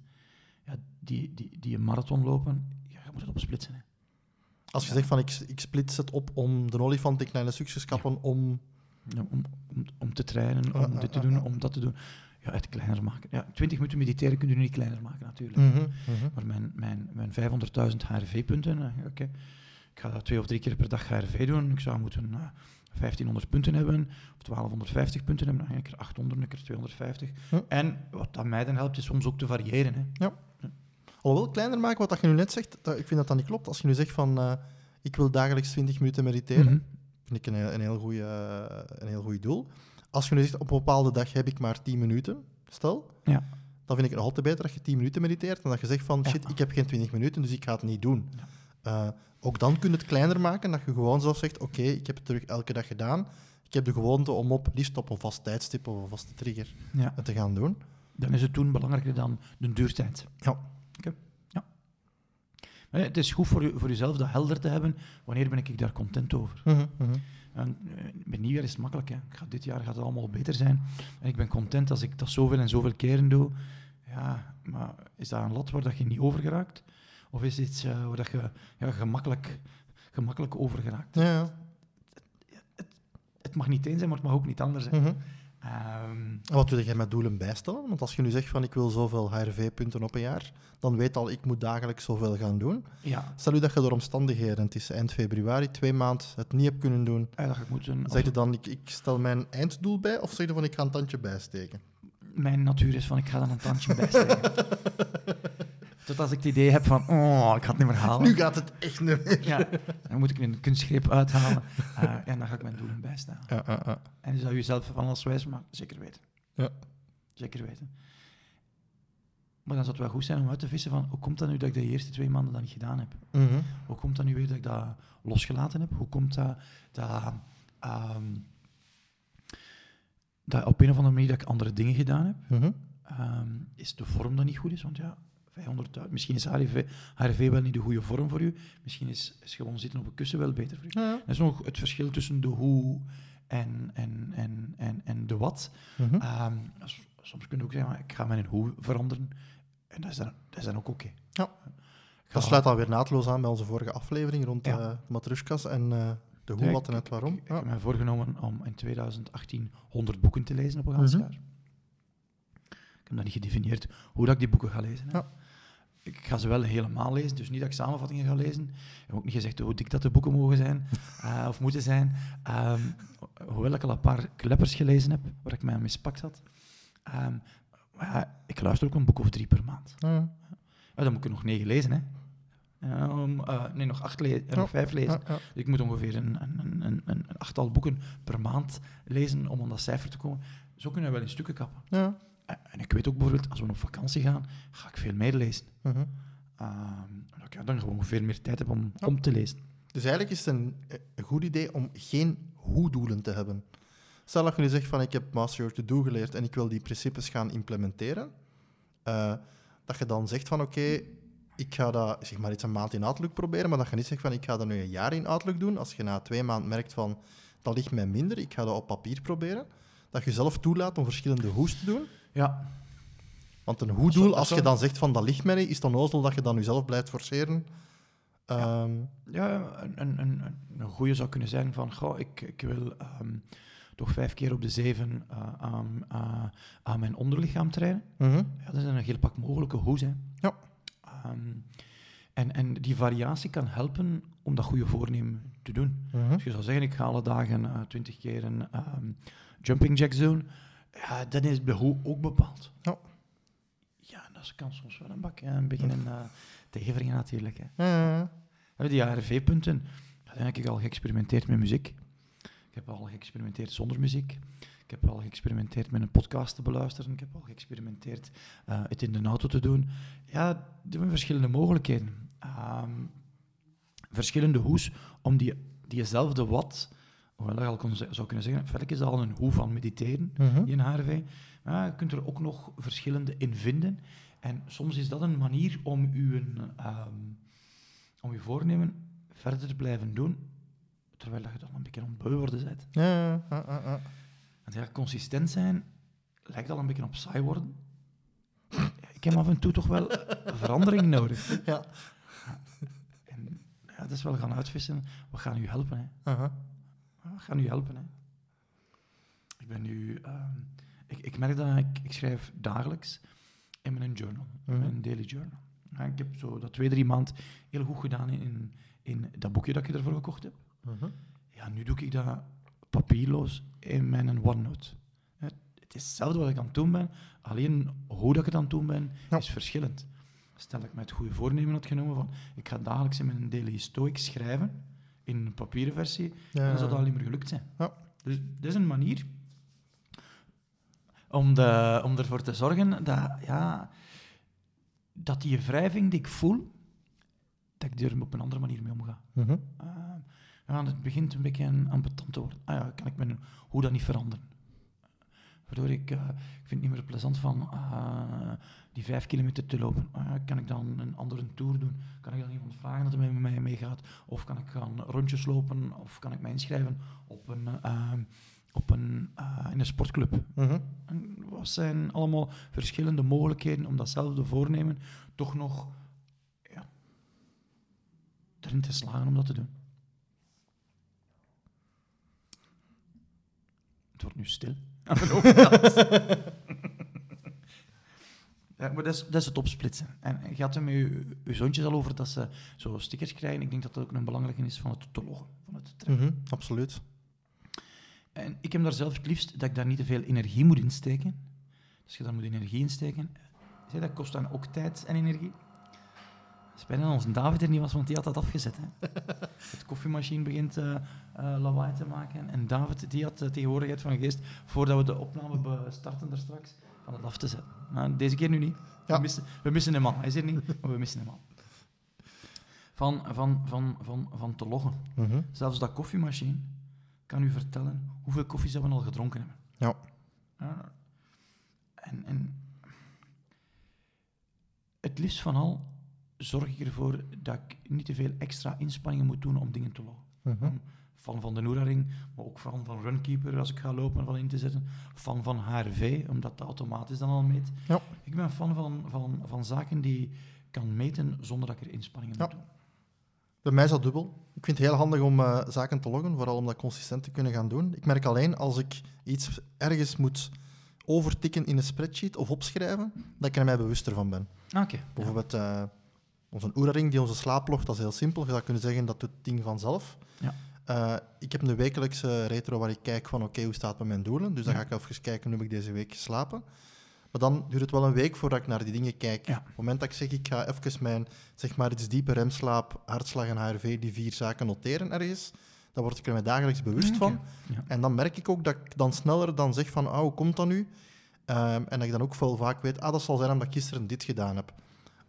[SPEAKER 1] Ja, die, die, die een marathon lopen, ja, moet het opsplitsen. Hè.
[SPEAKER 2] Als je
[SPEAKER 1] Ja.
[SPEAKER 2] zegt van, ik, ik splits het op om de olifant in kleine stukjes kappen, om...
[SPEAKER 1] Ja, om, om, om te trainen,
[SPEAKER 2] Ah,
[SPEAKER 1] om
[SPEAKER 2] ah,
[SPEAKER 1] dit te
[SPEAKER 2] ah,
[SPEAKER 1] doen,
[SPEAKER 2] ah.
[SPEAKER 1] om dat te doen. Ja, het kleiner maken. Ja, 20 minuten mediteren kun je niet kleiner maken, natuurlijk.
[SPEAKER 2] Mhm, mhm.
[SPEAKER 1] Maar mijn, mijn, mijn 500.000 HRV-punten, eh, oké, ik ga dat twee of drie keer per dag HRV doen. Ik zou moeten eh, 1500 punten hebben, of 1250 punten hebben, dan ga ik er 800, een keer 250.
[SPEAKER 2] Hm.
[SPEAKER 1] En wat dat mij dan helpt, is soms ook te variëren. Hè.
[SPEAKER 2] Alhoewel, kleiner maken, wat dat je nu net zegt, dat, ik vind dat dat niet klopt. Als je nu zegt van, eh, ik wil dagelijks 20 minuten mediteren,
[SPEAKER 1] Mhm.
[SPEAKER 2] vind ik een, heel- een, heel goeie, eh, een heel goed doel. Als je nu zegt, op een bepaalde dag heb ik maar 10 minuten, stel,
[SPEAKER 1] Ja.
[SPEAKER 2] dan vind ik het nog altijd beter dat je 10 minuten mediteert dan dat je zegt van,
[SPEAKER 1] Ja.
[SPEAKER 2] shit, ik heb geen 20 minuten, dus ik ga het niet doen.
[SPEAKER 1] Ja.
[SPEAKER 2] Eh, ook dan kun je het kleiner maken, dat je gewoon zo zegt, oké, ik heb het terug elke dag gedaan. Ik heb de gewoonte om op, liefst op een vast tijdstip of een vaste trigger
[SPEAKER 1] Ja.
[SPEAKER 2] te gaan doen.
[SPEAKER 1] Dan is het doen belangrijker dan de duurtijd.
[SPEAKER 2] Ja.
[SPEAKER 1] Het is goed voor, je, voor jezelf dat helder te hebben. Wanneer ben ik daar content over? En, met nieuwjaar is het makkelijk. Hè. Ik ga, dit jaar gaat het allemaal beter zijn. En ik ben content als ik dat zoveel en zoveel keren doe. Ja, maar is dat een lat waar dat je niet over geraakt? Of is het iets eh, waar dat je ja, gemakkelijk, gemakkelijk over geraakt?
[SPEAKER 2] Ja, ja.
[SPEAKER 1] Het mag niet één zijn, maar het mag ook niet anders zijn.
[SPEAKER 2] Mhm. En wat wil jij met doelen bijstellen? Want als je nu zegt van ik wil zoveel HRV-punten op een jaar, dan weet al ik moet dagelijks zoveel gaan doen.
[SPEAKER 1] ja,
[SPEAKER 2] Stel u dat je door omstandigheden, het is eind februari, twee maanden, het niet hebt kunnen doen.
[SPEAKER 1] en dat ik moeten...
[SPEAKER 2] Zeg je dan ik, ik stel mijn einddoel bij of zeg je van ik ga een tandje bijsteken?
[SPEAKER 1] Mijn natuur is van, ik ga dan een tandje bijsteken. Tot als ik het idee heb van, oh, ik ga het niet meer halen.
[SPEAKER 2] Nu gaat het echt niet meer.
[SPEAKER 1] Ja, dan moet ik een kunstgreep uithalen. eh, en dan ga ik mijn doelen bijstaan.
[SPEAKER 2] Ja, ja, ja.
[SPEAKER 1] En je zou jezelf van alles wijs maken? Zeker weten.
[SPEAKER 2] Ja.
[SPEAKER 1] Zeker weten. Maar dan zou het wel goed zijn om uit te vissen van, hoe komt dat nu dat ik de eerste twee maanden dat niet gedaan heb?
[SPEAKER 2] Mhm.
[SPEAKER 1] Hoe komt dat nu weer dat ik dat losgelaten heb? Hoe komt dat dat, ehm, dat op een of andere manier dat ik andere dingen gedaan heb?
[SPEAKER 2] Mhm.
[SPEAKER 1] Ehm, is de vorm dan niet goed is? Want ja, 500.000, misschien is HRV, HRV wel niet de goede vorm voor u. Misschien is, is gewoon zitten op een kussen wel beter voor u.
[SPEAKER 2] Ja.
[SPEAKER 1] Dat is nog het verschil tussen de hoe en, en, en, en, en de wat.
[SPEAKER 2] Mhm.
[SPEAKER 1] Ehm, soms kun je ook zeggen, maar ik ga mijn hoe veranderen. En dat is dan, dat is dan ook oké.
[SPEAKER 2] Ja.
[SPEAKER 1] Ga-
[SPEAKER 2] Dat sluit dan weer naadloos aan bij onze vorige aflevering rond
[SPEAKER 1] Ja.
[SPEAKER 2] eh Matruskas en eh, de hoe,
[SPEAKER 1] Ja,
[SPEAKER 2] wat en het waarom.
[SPEAKER 1] Ik, heb mij voorgenomen om in 2018 100 boeken te lezen op een gans
[SPEAKER 2] Mhm.
[SPEAKER 1] jaar. Ik heb dat niet gedefinieerd hoe dat ik die boeken ga lezen. Hè.
[SPEAKER 2] Ja.
[SPEAKER 1] Ik ga ze wel helemaal lezen, dus niet dat ik samenvattingen ga lezen. Ik heb ook niet gezegd hoe dik dat de boeken mogen zijn eh, of moeten zijn. Ehm, hoewel ik al een paar kleppers gelezen heb, waar ik mij aan mispakt had. Ehm, maar ja, ik luister ook een boek of drie per maand.
[SPEAKER 2] Ja, ja.
[SPEAKER 1] Dan moet ik er nog negen lezen, hè. Eh, nee, nog acht le- eh, nog vijf lezen. Dus ik moet ongeveer een, een, een, een, een achttal boeken per maand lezen om aan dat cijfer te komen. Zo kunnen we wel in stukken kappen.
[SPEAKER 2] Ja.
[SPEAKER 1] En en ik weet ook bijvoorbeeld, als we op vakantie gaan, ga ik veel meer lezen.
[SPEAKER 2] Mhm.
[SPEAKER 1] Ehm, omdat ik ja, dan gewoon veel meer tijd heb om, om te lezen.
[SPEAKER 2] Dus eigenlijk is het een, een goed idee om geen hoe-doelen te hebben. Stel dat je nu zegt van ik heb Master Your To-Do geleerd en ik wil die principes gaan implementeren. eh, dat je dan zegt van oké, ik ga dat zeg maar iets een maand in Outlook proberen, maar dat je niet zegt van ik ga dat nu een jaar in Outlook doen. Als je na twee maanden merkt van dat ligt mij minder, ik ga dat op papier proberen. Dat je zelf toelaat om verschillende hoes te doen.
[SPEAKER 1] Ja,
[SPEAKER 2] Want een
[SPEAKER 1] Dat
[SPEAKER 2] hoe-doel,
[SPEAKER 1] zou-
[SPEAKER 2] als je dan zegt van dat ligt mij niet, is dan ozel dat je dan jezelf blijft forceren. Ehm,
[SPEAKER 1] ja een, een, een, een- goede zou kunnen zijn van, goh, ik, ik wil ehm, toch vijf keer op de zeven eh, aan, eh, aan mijn onderlichaam trainen.
[SPEAKER 2] mhm.
[SPEAKER 1] Ja, dat zijn een heel pak mogelijke hoes. Hè.
[SPEAKER 2] Ja.
[SPEAKER 1] Ehm, en, en die variatie kan helpen om dat goede voornemen te doen.
[SPEAKER 2] Mhm.
[SPEAKER 1] Als je zou zeggen, ik ga alle dagen eh, twintig keer een jumping jacks doen, ja, dan is de hoe ook bepaald.
[SPEAKER 2] Ja.
[SPEAKER 1] Ja, dat kan soms wel een bak, hè, een beetje een uh, tegenvringen natuurlijk. Hè.
[SPEAKER 2] Ja, ja.
[SPEAKER 1] Die ARV-punten, dan heb ik al geëxperimenteerd met muziek. Ik heb al geëxperimenteerd zonder muziek. Ik heb al geëxperimenteerd met een podcast te beluisteren. Ik heb al geëxperimenteerd eh, het in de auto te doen. Ja, er zijn verschillende mogelijkheden. Ehm, verschillende hoes om die, diezelfde wat, hoewel je al kon, zou kunnen zeggen, feitelijk is dat al een hoe van mediteren,
[SPEAKER 2] Mhm.
[SPEAKER 1] die HRV. Maar je kunt er ook nog verschillende in vinden. En soms is dat een manier om uw, ehm, om uw voornemen verder te blijven doen, terwijl dat je dan een beetje ontbeu worden bent.
[SPEAKER 2] Ja, ja, ja,
[SPEAKER 1] consistent zijn lijkt al een beetje op saai worden. Ik heb af en toe toch wel verandering nodig.
[SPEAKER 2] Ja.
[SPEAKER 1] En ja, dat is wel gaan uitvissen. We gaan u helpen. Hè.
[SPEAKER 2] Aha.
[SPEAKER 1] We gaan u helpen. Hè. Ik ben nu... ehm, ik, ik merk dat ik, ik schrijf dagelijks in mijn journal, in
[SPEAKER 2] Mhm.
[SPEAKER 1] mijn daily journal. Ja, ik heb zo dat twee, drie maand heel goed gedaan in, in dat boekje dat ik ervoor gekocht heb.
[SPEAKER 2] Mhm.
[SPEAKER 1] Ja, nu doe ik dat papierloos in mijn OneNote. Het is hetzelfde wat ik aan het doen ben, alleen hoe dat ik het aan het doen ben,
[SPEAKER 2] Ja.
[SPEAKER 1] is verschillend. Stel dat ik me het goede voornemen had genomen van ik ga dagelijks in mijn Daily Stoic schrijven, in een papieren versie,
[SPEAKER 2] Ja.
[SPEAKER 1] dan zou dat al niet meer gelukt zijn.
[SPEAKER 2] Ja.
[SPEAKER 1] Dus dit is een manier om, de, om ervoor te zorgen dat, ja, dat die wrijving die ik voel, dat ik er op een andere manier mee omga. Uh, ja, het begint een beetje een ambetant te worden. Ah ja, kan ik mijn hoe dat niet veranderen? Waardoor ik, eh, ik vind het niet meer plezant van ah, die vijf kilometer te lopen. Ah kan ik dan een andere tour doen? Kan ik dan iemand vragen meegaat? Of kan ik gaan rondjes lopen? Of kan ik mij inschrijven op een, eh, op een, eh, in een sportclub?
[SPEAKER 2] Mhm.
[SPEAKER 1] En wat zijn allemaal verschillende mogelijkheden om datzelfde voornemen toch nog ja, erin te slagen om dat te doen? Het wordt nu stil. aan mijn overkant. Ja, maar dat is, dat is het opsplitsen. En je had met je, je zoontjes al over dat ze zo stickers krijgen. Ik denk dat dat ook een belangrijke is van het te loggen, van het trekken.
[SPEAKER 2] Mhm. Absoluut.
[SPEAKER 1] En ik heb daar zelf het liefst dat ik daar niet te veel energie moet insteken. Dus je daar moet energie insteken. Zeg, dat kost dan ook tijd en energie. Spijt dat onze David er niet was, want die had dat afgezet. Hè. Het koffiemachine begint eh, eh, lawaai te maken. En David die had de tegenwoordigheid van geest, voordat we de opname starten daar straks, van het af te zetten. Maar deze keer nu niet.
[SPEAKER 2] Ja.
[SPEAKER 1] We, missen, we missen hem al. Hij is er niet, maar we missen hem al. Van, van, van, van, van te loggen.
[SPEAKER 2] Mhm.
[SPEAKER 1] Zelfs dat koffiemachine kan u vertellen hoeveel koffies we al gedronken hebben.
[SPEAKER 2] Ja.
[SPEAKER 1] Ja. En, en het liefst van al zorg ik ervoor dat ik niet te veel extra inspanningen moet doen om dingen te loggen.
[SPEAKER 2] Mhm.
[SPEAKER 1] Fan van de Noora-ring, maar ook fan van Runkeeper als ik ga lopen van in te zetten. Fan van HRV, omdat dat automatisch dan al meet.
[SPEAKER 2] Ja.
[SPEAKER 1] Ik ben fan van, van, van zaken die kan meten zonder dat ik er inspanningen
[SPEAKER 2] Ja.
[SPEAKER 1] moet doen.
[SPEAKER 2] Bij mij is dat dubbel. Ik vind het heel handig om eh, zaken te loggen, vooral om dat consistent te kunnen gaan doen. Ik merk alleen als ik iets ergens moet overtikken in een spreadsheet of opschrijven, dat ik er mij bewuster van ben.
[SPEAKER 1] Oké.
[SPEAKER 2] Bijvoorbeeld eh, onze Oura-ring die onze slaap logt, dat is heel simpel. Je zou kunnen zeggen dat doet het ding vanzelf.
[SPEAKER 1] Ja.
[SPEAKER 2] Eh, ik heb een wekelijkse retro waar ik kijk van oké, hoe staat het met mijn doelen? Dus dan ga ik even kijken hoe heb ik deze week geslapen. Maar dan duurt het wel een week voordat ik naar die dingen kijk.
[SPEAKER 1] Ja.
[SPEAKER 2] Op het moment dat ik zeg, ik ga even mijn zeg maar, iets diepe remslaap, hartslag en HRV, die vier zaken noteren ergens, dan word ik er mij dagelijks bewust van.
[SPEAKER 1] Ja.
[SPEAKER 2] En dan merk ik ook dat ik dan sneller dan zeg van, ah, hoe komt dat nu? Ehm, en dat ik dan ook wel vaak weet, ah, dat zal zijn omdat ik gisteren dit gedaan heb.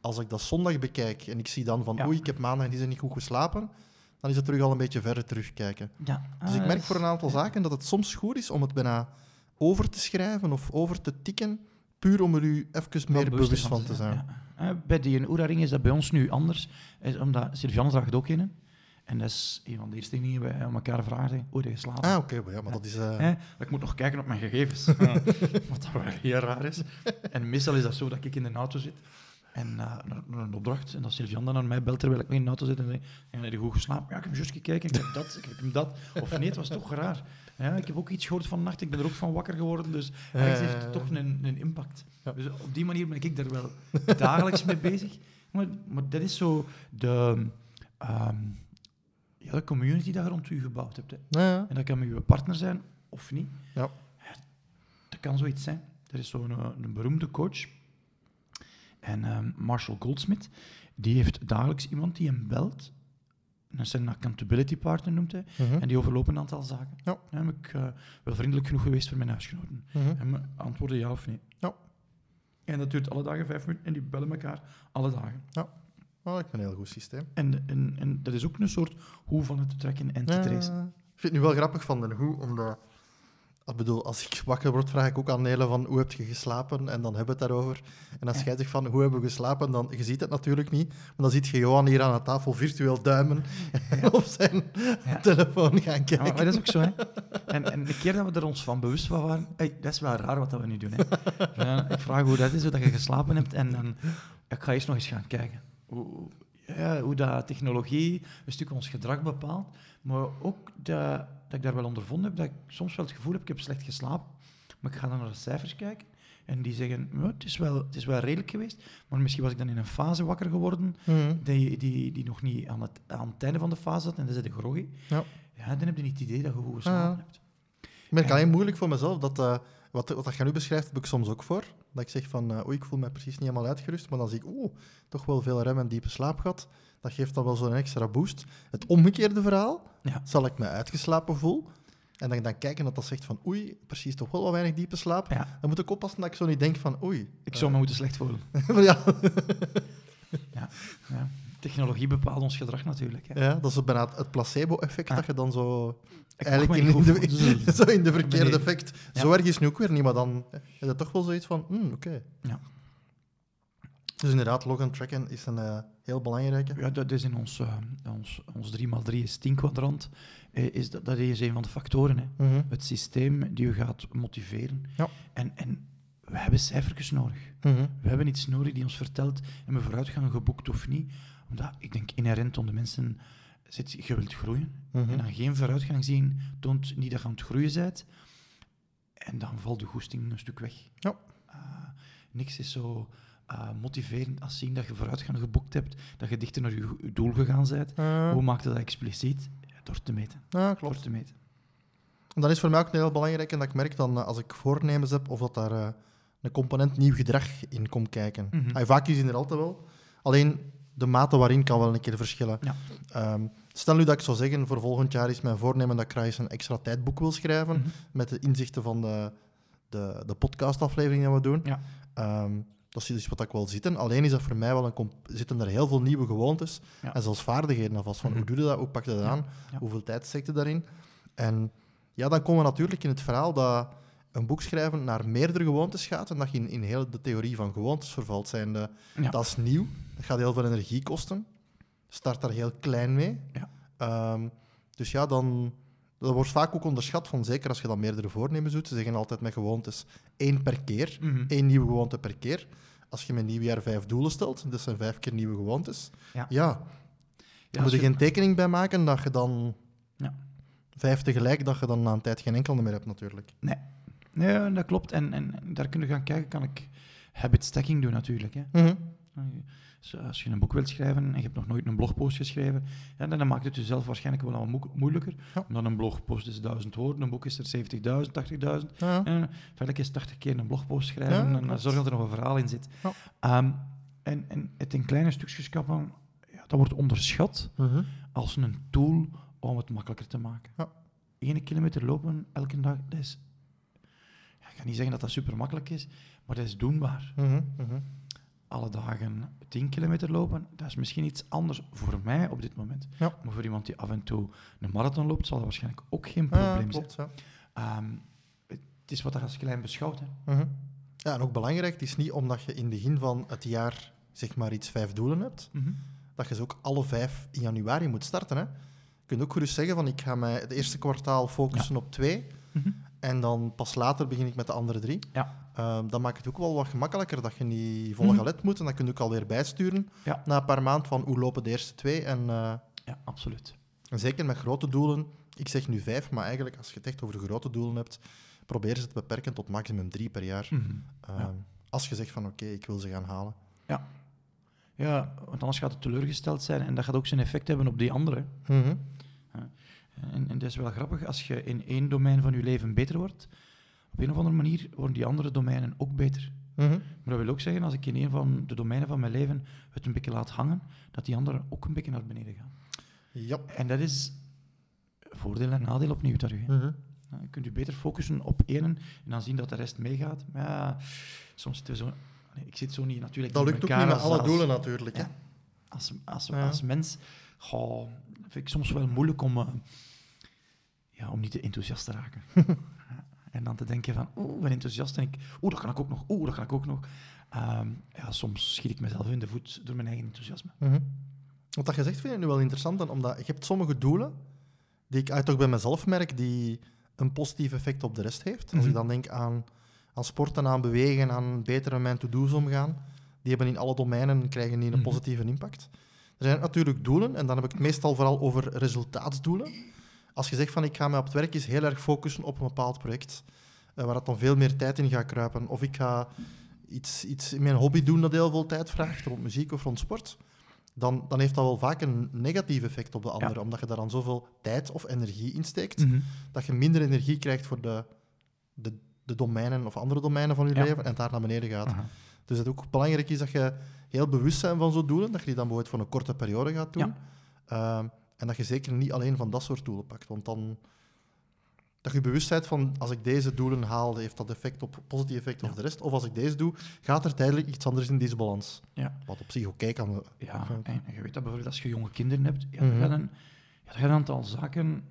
[SPEAKER 2] Als ik dat zondag bekijk en ik zie dan van,
[SPEAKER 1] Ja.
[SPEAKER 2] oei, ik heb maandag en die zijn niet goed geslapen, dan is het terug al een beetje verder terugkijken.
[SPEAKER 1] Ja.
[SPEAKER 2] Dus ik
[SPEAKER 1] dat
[SPEAKER 2] merk voor een aantal zaken dat het soms goed is om het bijna over te schrijven of over te tikken, puur om er u even meer bewust van te zijn.
[SPEAKER 1] Ja. Eh, Bij die Oera-ring is dat bij ons nu anders, is omdat Sylviane draagt ook in. En dat is een van de eerste dingen die aan elkaar vragen. Hoe heb je geslapen?
[SPEAKER 2] Ah, oké, maar ja, maar dat is... eh?
[SPEAKER 1] Ik moet nog kijken op mijn gegevens. Wat dat wel heel raar is. En meestal is dat zo dat ik in de auto zit en eh, een opdracht. En dat Sylvian dan naar mij belt terwijl ik in de auto zit en ja, Heb je goed geslapen? Ja, ik heb juist gekeken. Ik heb dat, ik heb hem dat. Of nee, het was toch raar. Ja, ik heb ook iets gehoord van nacht. Ik ben er ook van wakker geworden. Dus ergens heeft het toch een, een impact.
[SPEAKER 2] Ja.
[SPEAKER 1] Dus op die manier ben ik daar wel dagelijks mee bezig. Maar, maar dat is zo de, ehm, ja, de community dat je rond u gebouwd hebt. Hè.
[SPEAKER 2] ja, ja.
[SPEAKER 1] En dat kan met uw partner zijn of niet.
[SPEAKER 2] Ja.
[SPEAKER 1] Dat kan zoiets zijn. Er is zo'n eh, een beroemde coach. En ehm, Marshall Goldsmith, die heeft dagelijks iemand die hem belt. Dat is een accountability partner noemt hij.
[SPEAKER 2] Mhm.
[SPEAKER 1] En die overlopen een aantal zaken.
[SPEAKER 2] Ja.
[SPEAKER 1] Dan heb ik eh, wel vriendelijk genoeg geweest voor mijn huisgenoten.
[SPEAKER 2] Mhm.
[SPEAKER 1] En me antwoorden ja of nee.
[SPEAKER 2] Ja.
[SPEAKER 1] En dat duurt alle dagen vijf minuten en die bellen elkaar alle dagen.
[SPEAKER 2] Ja. Oh, ik ben een heel goed systeem.
[SPEAKER 1] En, en, en dat is ook een soort hoe van het te trekken en te tracen.
[SPEAKER 2] Ik vind het nu wel grappig van de hoe, omdat... Ik bedoel, als ik wakker word, vraag ik ook aan Nele van hoe heb je geslapen? En dan hebben we het daarover. En als jij zegt van hoe hebben we geslapen, dan je ziet het natuurlijk niet. Maar dan ziet je Johan hier aan de tafel virtueel duimen en op zijn
[SPEAKER 1] Ja.
[SPEAKER 2] telefoon gaan kijken.
[SPEAKER 1] maar, maar dat is ook zo, hè. En, en de keer dat we er ons van bewust van waren... Hey, dat is wel raar wat dat we nu doen, hè. Ja, ik vraag hoe dat is, hoe dat je geslapen hebt, en dan... Ik ga eerst nog eens gaan kijken. Hoe- ja, hoe dat technologie een stuk ons gedrag bepaalt. Maar ook dat, dat ik daar wel ondervonden heb, dat ik soms wel het gevoel heb, ik heb slecht geslapen. Maar ik ga dan naar de cijfers kijken. En die zeggen, het, is wel, het is wel redelijk geweest. Maar misschien was ik dan in een fase wakker geworden
[SPEAKER 2] Mhm.
[SPEAKER 1] die, die, die nog niet aan het, aan het einde van de fase zat. En dan zit je groggy.
[SPEAKER 2] Ja.
[SPEAKER 1] Ja, dan heb je niet het idee dat je goed geslapen
[SPEAKER 2] Ja.
[SPEAKER 1] hebt.
[SPEAKER 2] Ik merk
[SPEAKER 1] En-
[SPEAKER 2] alleen moeilijk voor mezelf dat... eh, wat, wat dat je nu beschrijft, heb ik soms ook voor. Dat ik zeg van, eh, oei, ik voel me precies niet helemaal uitgerust. Maar dan zie ik, oeh, toch wel veel rem en diepe slaap gehad. Dat geeft dan wel zo'n extra boost. Het omgekeerde verhaal,
[SPEAKER 1] Ja.
[SPEAKER 2] zal ik me uitgeslapen voel. En dan, dan kijken dat dat zegt van, oei, precies toch wel wat weinig diepe slaap.
[SPEAKER 1] Ja,
[SPEAKER 2] Dan moet ik oppassen dat ik zo niet denk van, oei.
[SPEAKER 1] ik zou me moeten slecht voelen.
[SPEAKER 2] ja,
[SPEAKER 1] Ja. Technologie bepaalt ons gedrag natuurlijk. Hè.
[SPEAKER 2] ja, dat is bijna het placebo-effect,
[SPEAKER 1] Ja.
[SPEAKER 2] dat je dan zo...
[SPEAKER 1] Ik
[SPEAKER 2] Eigenlijk in, de,
[SPEAKER 1] voelen.
[SPEAKER 2] zo in de verkeerde
[SPEAKER 1] Nee.
[SPEAKER 2] effect.
[SPEAKER 1] Ja.
[SPEAKER 2] Zo erg is nu ook weer niet, maar dan heb je toch wel zoiets van, hmm, oké.
[SPEAKER 1] Ja.
[SPEAKER 2] Dus inderdaad, log en tracken is een eh, heel belangrijke.
[SPEAKER 1] Ja, dat is in ons, eh, ons, ons 3x3 is 10 kwadrant. eh, is dat, dat is een van de factoren. Hè.
[SPEAKER 2] Mhm.
[SPEAKER 1] Het systeem die je gaat motiveren.
[SPEAKER 2] Ja.
[SPEAKER 1] En, en we hebben cijfertjes nodig.
[SPEAKER 2] Mhm.
[SPEAKER 1] We hebben iets nodig die ons vertelt, hebben we vooruitgang geboekt of niet? Omdat, ik denk, inherent onder mensen zit, je wilt groeien.
[SPEAKER 2] Mhm.
[SPEAKER 1] En dan geen vooruitgang zien, toont niet dat je aan het groeien bent. En dan valt de goesting een stuk weg.
[SPEAKER 2] Ja.
[SPEAKER 1] Eh, niks is zo eh, motiverend als zien dat je vooruitgang geboekt hebt, dat je dichter naar je, je doel gegaan bent.
[SPEAKER 2] Eh,
[SPEAKER 1] Hoe maakt dat expliciet? Ja, door te meten.
[SPEAKER 2] ja,
[SPEAKER 1] Door
[SPEAKER 2] klopt.
[SPEAKER 1] te meten.
[SPEAKER 2] En dat is voor mij ook heel belangrijk en dat ik merk dan eh, als ik voornemens heb of dat daar een component nieuw gedrag in komt kijken.
[SPEAKER 1] Mhm.
[SPEAKER 2] Vaak is die er altijd wel. Alleen de mate waarin kan wel een keer verschillen.
[SPEAKER 1] Ja.
[SPEAKER 2] Ehm, stel nu dat ik zou zeggen, voor volgend jaar is mijn voornemen dat ik graag eens een extra tijdboek wil schrijven
[SPEAKER 1] Mhm.
[SPEAKER 2] met de inzichten van de, de, de podcastaflevering die we doen.
[SPEAKER 1] Ja.
[SPEAKER 2] Ehm, dat is dus wat ik wil zitten. Alleen is dat voor mij wel een... zitten er heel veel nieuwe gewoontes
[SPEAKER 1] Ja.
[SPEAKER 2] en zelfs vaardigheden alvast. Van
[SPEAKER 1] Mhm.
[SPEAKER 2] Hoe doe je dat? Hoe pak je dat aan? Hoeveel tijd steekt je daarin? En ja, dan komen we natuurlijk in het verhaal dat een boek schrijven naar meerdere gewoontes gaat en dat je in, in heel de theorie van gewoontes vervalt. Zijnde,
[SPEAKER 1] Ja.
[SPEAKER 2] Dat is nieuw, dat gaat heel veel energie kosten. Start daar heel klein mee.
[SPEAKER 1] Ja.
[SPEAKER 2] Ehm, dus ja, dan, dat wordt vaak ook onderschat, van, zeker als je dan meerdere voornemens doet. Ze zeggen altijd met gewoontes één per keer,
[SPEAKER 1] Mhm.
[SPEAKER 2] één nieuwe gewoonte per keer. Als je met nieuwjaar vijf doelen stelt, dat zijn vijf keer nieuwe gewoontes.
[SPEAKER 1] Ja.
[SPEAKER 2] ja
[SPEAKER 1] Ja,
[SPEAKER 2] moet je
[SPEAKER 1] je-
[SPEAKER 2] geen tekening bij maken dat je dan
[SPEAKER 1] Ja.
[SPEAKER 2] vijf tegelijk, dat je dan na een tijd geen enkel meer hebt natuurlijk.
[SPEAKER 1] Nee. Nee, dat klopt. En, en daar kunnen we gaan kijken, kan ik habit stacking doen natuurlijk. Hè.
[SPEAKER 2] Mhm.
[SPEAKER 1] Dus als je een boek wilt schrijven en je hebt nog nooit een blogpost geschreven, ja, dan maakt het jezelf waarschijnlijk wel wat moeilijker.
[SPEAKER 2] Ja.
[SPEAKER 1] Omdat een blogpost is duizend woorden, een boek is er 70.000, 80.000.
[SPEAKER 2] Ja.
[SPEAKER 1] En feitelijk is 80 keer een blogpost schrijven
[SPEAKER 2] Ja,
[SPEAKER 1] en
[SPEAKER 2] klopt.
[SPEAKER 1] zorg dat er nog een verhaal in zit.
[SPEAKER 2] Ja.
[SPEAKER 1] Ehm, en, en het in kleine stukjes kappen, ja, dat wordt onderschat
[SPEAKER 2] Mhm.
[SPEAKER 1] als een tool om het makkelijker te maken.
[SPEAKER 2] Ja.
[SPEAKER 1] 1 kilometer lopen elke dag, dat is... Ik ga niet zeggen dat dat super makkelijk is, maar dat is doenbaar.
[SPEAKER 2] Mhm. Mhm.
[SPEAKER 1] Alle dagen 10 kilometer lopen, dat is misschien iets anders voor mij op dit moment.
[SPEAKER 2] Ja.
[SPEAKER 1] Maar voor iemand die af en toe een marathon loopt, zal dat waarschijnlijk ook geen
[SPEAKER 2] Ja,
[SPEAKER 1] probleem zijn.
[SPEAKER 2] Ja.
[SPEAKER 1] Ehm, het is wat je als klein beschouwt. Hè.
[SPEAKER 2] Mhm. ja, en ook belangrijk, het is niet omdat je in het begin van het jaar zeg maar iets vijf doelen hebt, dat je ze ook alle vijf in januari moet starten. Hè. Je kunt ook gerust zeggen van ik ga mij het eerste kwartaal focussen op twee. En dan pas later begin ik met de andere drie.
[SPEAKER 1] Ja.
[SPEAKER 2] Ehm, dan maakt het ook wel wat gemakkelijker dat je niet vol
[SPEAKER 1] Mhm.
[SPEAKER 2] galet moet en dan kun je ook alweer bijsturen
[SPEAKER 1] Ja.
[SPEAKER 2] na een paar maanden van hoe lopen de eerste twee. En, eh,
[SPEAKER 1] ja, absoluut.
[SPEAKER 2] en zeker met grote doelen, ik zeg nu vijf, maar eigenlijk als je het echt over grote doelen hebt, probeer ze te beperken tot maximum drie per jaar.
[SPEAKER 1] Mhm.
[SPEAKER 2] Ehm,
[SPEAKER 1] Ja.
[SPEAKER 2] Als je zegt van oké, ik wil ze gaan halen.
[SPEAKER 1] Ja, want anders gaat het teleurgesteld zijn en dat gaat ook zijn effect hebben op die andere.
[SPEAKER 2] Mhm.
[SPEAKER 1] En, en dat is wel grappig, als je in één domein van je leven beter wordt, op een of andere manier worden die andere domeinen ook beter.
[SPEAKER 2] Mhm.
[SPEAKER 1] Maar dat wil ook zeggen, als ik in een van de domeinen van mijn leven het een beetje laat hangen, dat die andere ook een beetje naar beneden gaan.
[SPEAKER 2] Ja.
[SPEAKER 1] En dat is voordeel en nadeel opnieuw hè.
[SPEAKER 2] Mhm.
[SPEAKER 1] Ja, Je kunt je beter focussen op één en dan zien dat de rest meegaat. Maar ja, soms zitten we zo... nee, ik zit zo niet natuurlijk
[SPEAKER 2] Dat lukt ook niet met alle
[SPEAKER 1] als-
[SPEAKER 2] doelen natuurlijk. Hè?
[SPEAKER 1] Ja. als, als, als mens goh, vind ik soms wel moeilijk om, eh, ja, om niet te enthousiast te raken. En dan te denken van, oeh, ik ben enthousiast en ik, oeh, dat kan ik ook nog, oeh, dat kan ik ook nog. Ehm, ja, soms schiet ik mezelf in de voet door mijn eigen enthousiasme.
[SPEAKER 2] Mhm. Wat dat je zegt vind ik nu wel interessant, en omdat je hebt sommige doelen die ik uit toch bij mezelf merk, die een positief effect op de rest heeft. Als ik
[SPEAKER 1] Mhm.
[SPEAKER 2] dan denk aan, aan sporten, aan bewegen, aan beter met mijn to-do's omgaan, die hebben in alle domeinen krijgen die een
[SPEAKER 1] Mhm.
[SPEAKER 2] positieve impact. Er zijn natuurlijk doelen, en dan heb ik het meestal vooral over resultaatsdoelen. Als je zegt van ik ga me op het werk eens heel erg focussen op een bepaald project, eh, waar het dan veel meer tijd in gaat kruipen, of ik ga iets, iets in mijn hobby doen dat heel veel tijd vraagt, rond muziek of rond sport, dan, dan heeft dat wel vaak een negatief effect op de andere, omdat je daar dan zoveel tijd of energie in steekt,
[SPEAKER 1] Mhm.
[SPEAKER 2] dat je minder energie krijgt voor de, de, de domeinen of andere domeinen van je
[SPEAKER 1] Ja.
[SPEAKER 2] leven en daar naar beneden gaat.
[SPEAKER 1] Aha.
[SPEAKER 2] Dus het ook belangrijk is dat je heel bewust bent van zo'n doelen, dat je die dan bijvoorbeeld voor een korte periode gaat doen.
[SPEAKER 1] Ja.
[SPEAKER 2] Ehm, en dat je zeker niet alleen van dat soort doelen pakt, want dan... Dat je bewust bent van, als ik deze doelen haal, heeft dat effect op, positief effect op
[SPEAKER 1] Ja.
[SPEAKER 2] de rest. Of als ik deze doe, gaat er tijdelijk iets anders in deze balans.
[SPEAKER 1] Ja.
[SPEAKER 2] Wat op zich oké kan.
[SPEAKER 1] Ja,
[SPEAKER 2] Ja.
[SPEAKER 1] en je weet dat bijvoorbeeld als je jonge kinderen hebt, ja, dan,
[SPEAKER 2] Mhm.
[SPEAKER 1] ja, dan een aantal zaken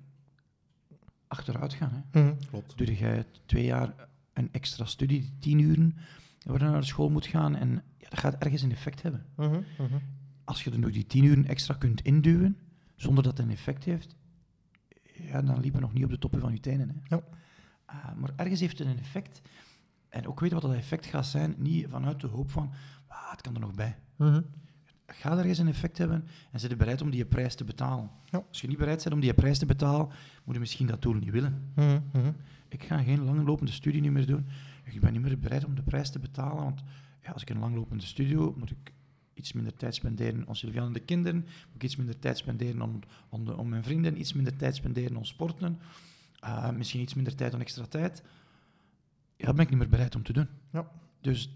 [SPEAKER 1] achteruit gaan. Hè.
[SPEAKER 2] Klopt.
[SPEAKER 1] Doe jij twee jaar een extra studie, die tien uren, waar je naar de school moet gaan, en ja, dat gaat ergens een effect hebben.
[SPEAKER 2] Mhm, mhm.
[SPEAKER 1] Als je er nu die tien uren extra kunt induwen, zonder dat het een effect heeft, ja, dan liep je nog niet op de toppen van je tenen. Hè.
[SPEAKER 2] Ja.
[SPEAKER 1] Ah, maar ergens heeft het een effect. En ook weten wat dat effect gaat zijn, niet vanuit de hoop van, ah, het kan er nog bij.
[SPEAKER 2] Mhm.
[SPEAKER 1] Ga ergens een effect hebben en zit je bereid om die prijs te betalen.
[SPEAKER 2] Ja.
[SPEAKER 1] Als je niet bereid bent om die prijs te betalen, moet je misschien dat doel niet willen.
[SPEAKER 2] Mhm, mhm.
[SPEAKER 1] Ik ga geen langlopende studie niet meer doen. Ik ben niet meer bereid om de prijs te betalen, want ja, als ik een langlopende studie doe, moet ik iets minder tijd spenderen aan Sylvian en de kinderen, moet ik iets minder tijd spenderen aan, aan, de, aan mijn vrienden, iets minder tijd spenderen aan sporten, eh, misschien iets minder tijd aan extra tijd. Ja, dat ben ik niet meer bereid om te doen.
[SPEAKER 2] Ja.
[SPEAKER 1] Dus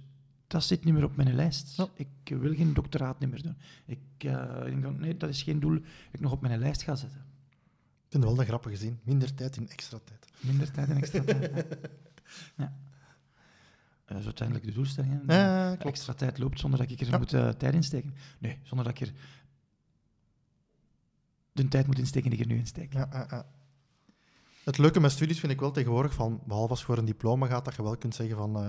[SPEAKER 1] dat zit niet meer op mijn lijst.
[SPEAKER 2] Ja.
[SPEAKER 1] Ik wil geen doctoraat niet meer doen. Ik eh, denk van, nee, dat is geen doel dat ik nog op mijn lijst ga zetten.
[SPEAKER 2] Ik vind het wel een grappige zin. Minder tijd in extra tijd.
[SPEAKER 1] Minder tijd en extra tijd. ja. ja. Eh, Dat is uiteindelijk de doelstelling.
[SPEAKER 2] Ja,
[SPEAKER 1] extra tijd loopt zonder dat ik er
[SPEAKER 2] Ja.
[SPEAKER 1] moet eh, tijd in steken. Nee, zonder dat ik er de tijd moet insteken die ik er nu insteek.
[SPEAKER 2] Ja. Het leuke met studies vind ik wel tegenwoordig, van, behalve als je voor een diploma gaat, dat je wel kunt zeggen van eh,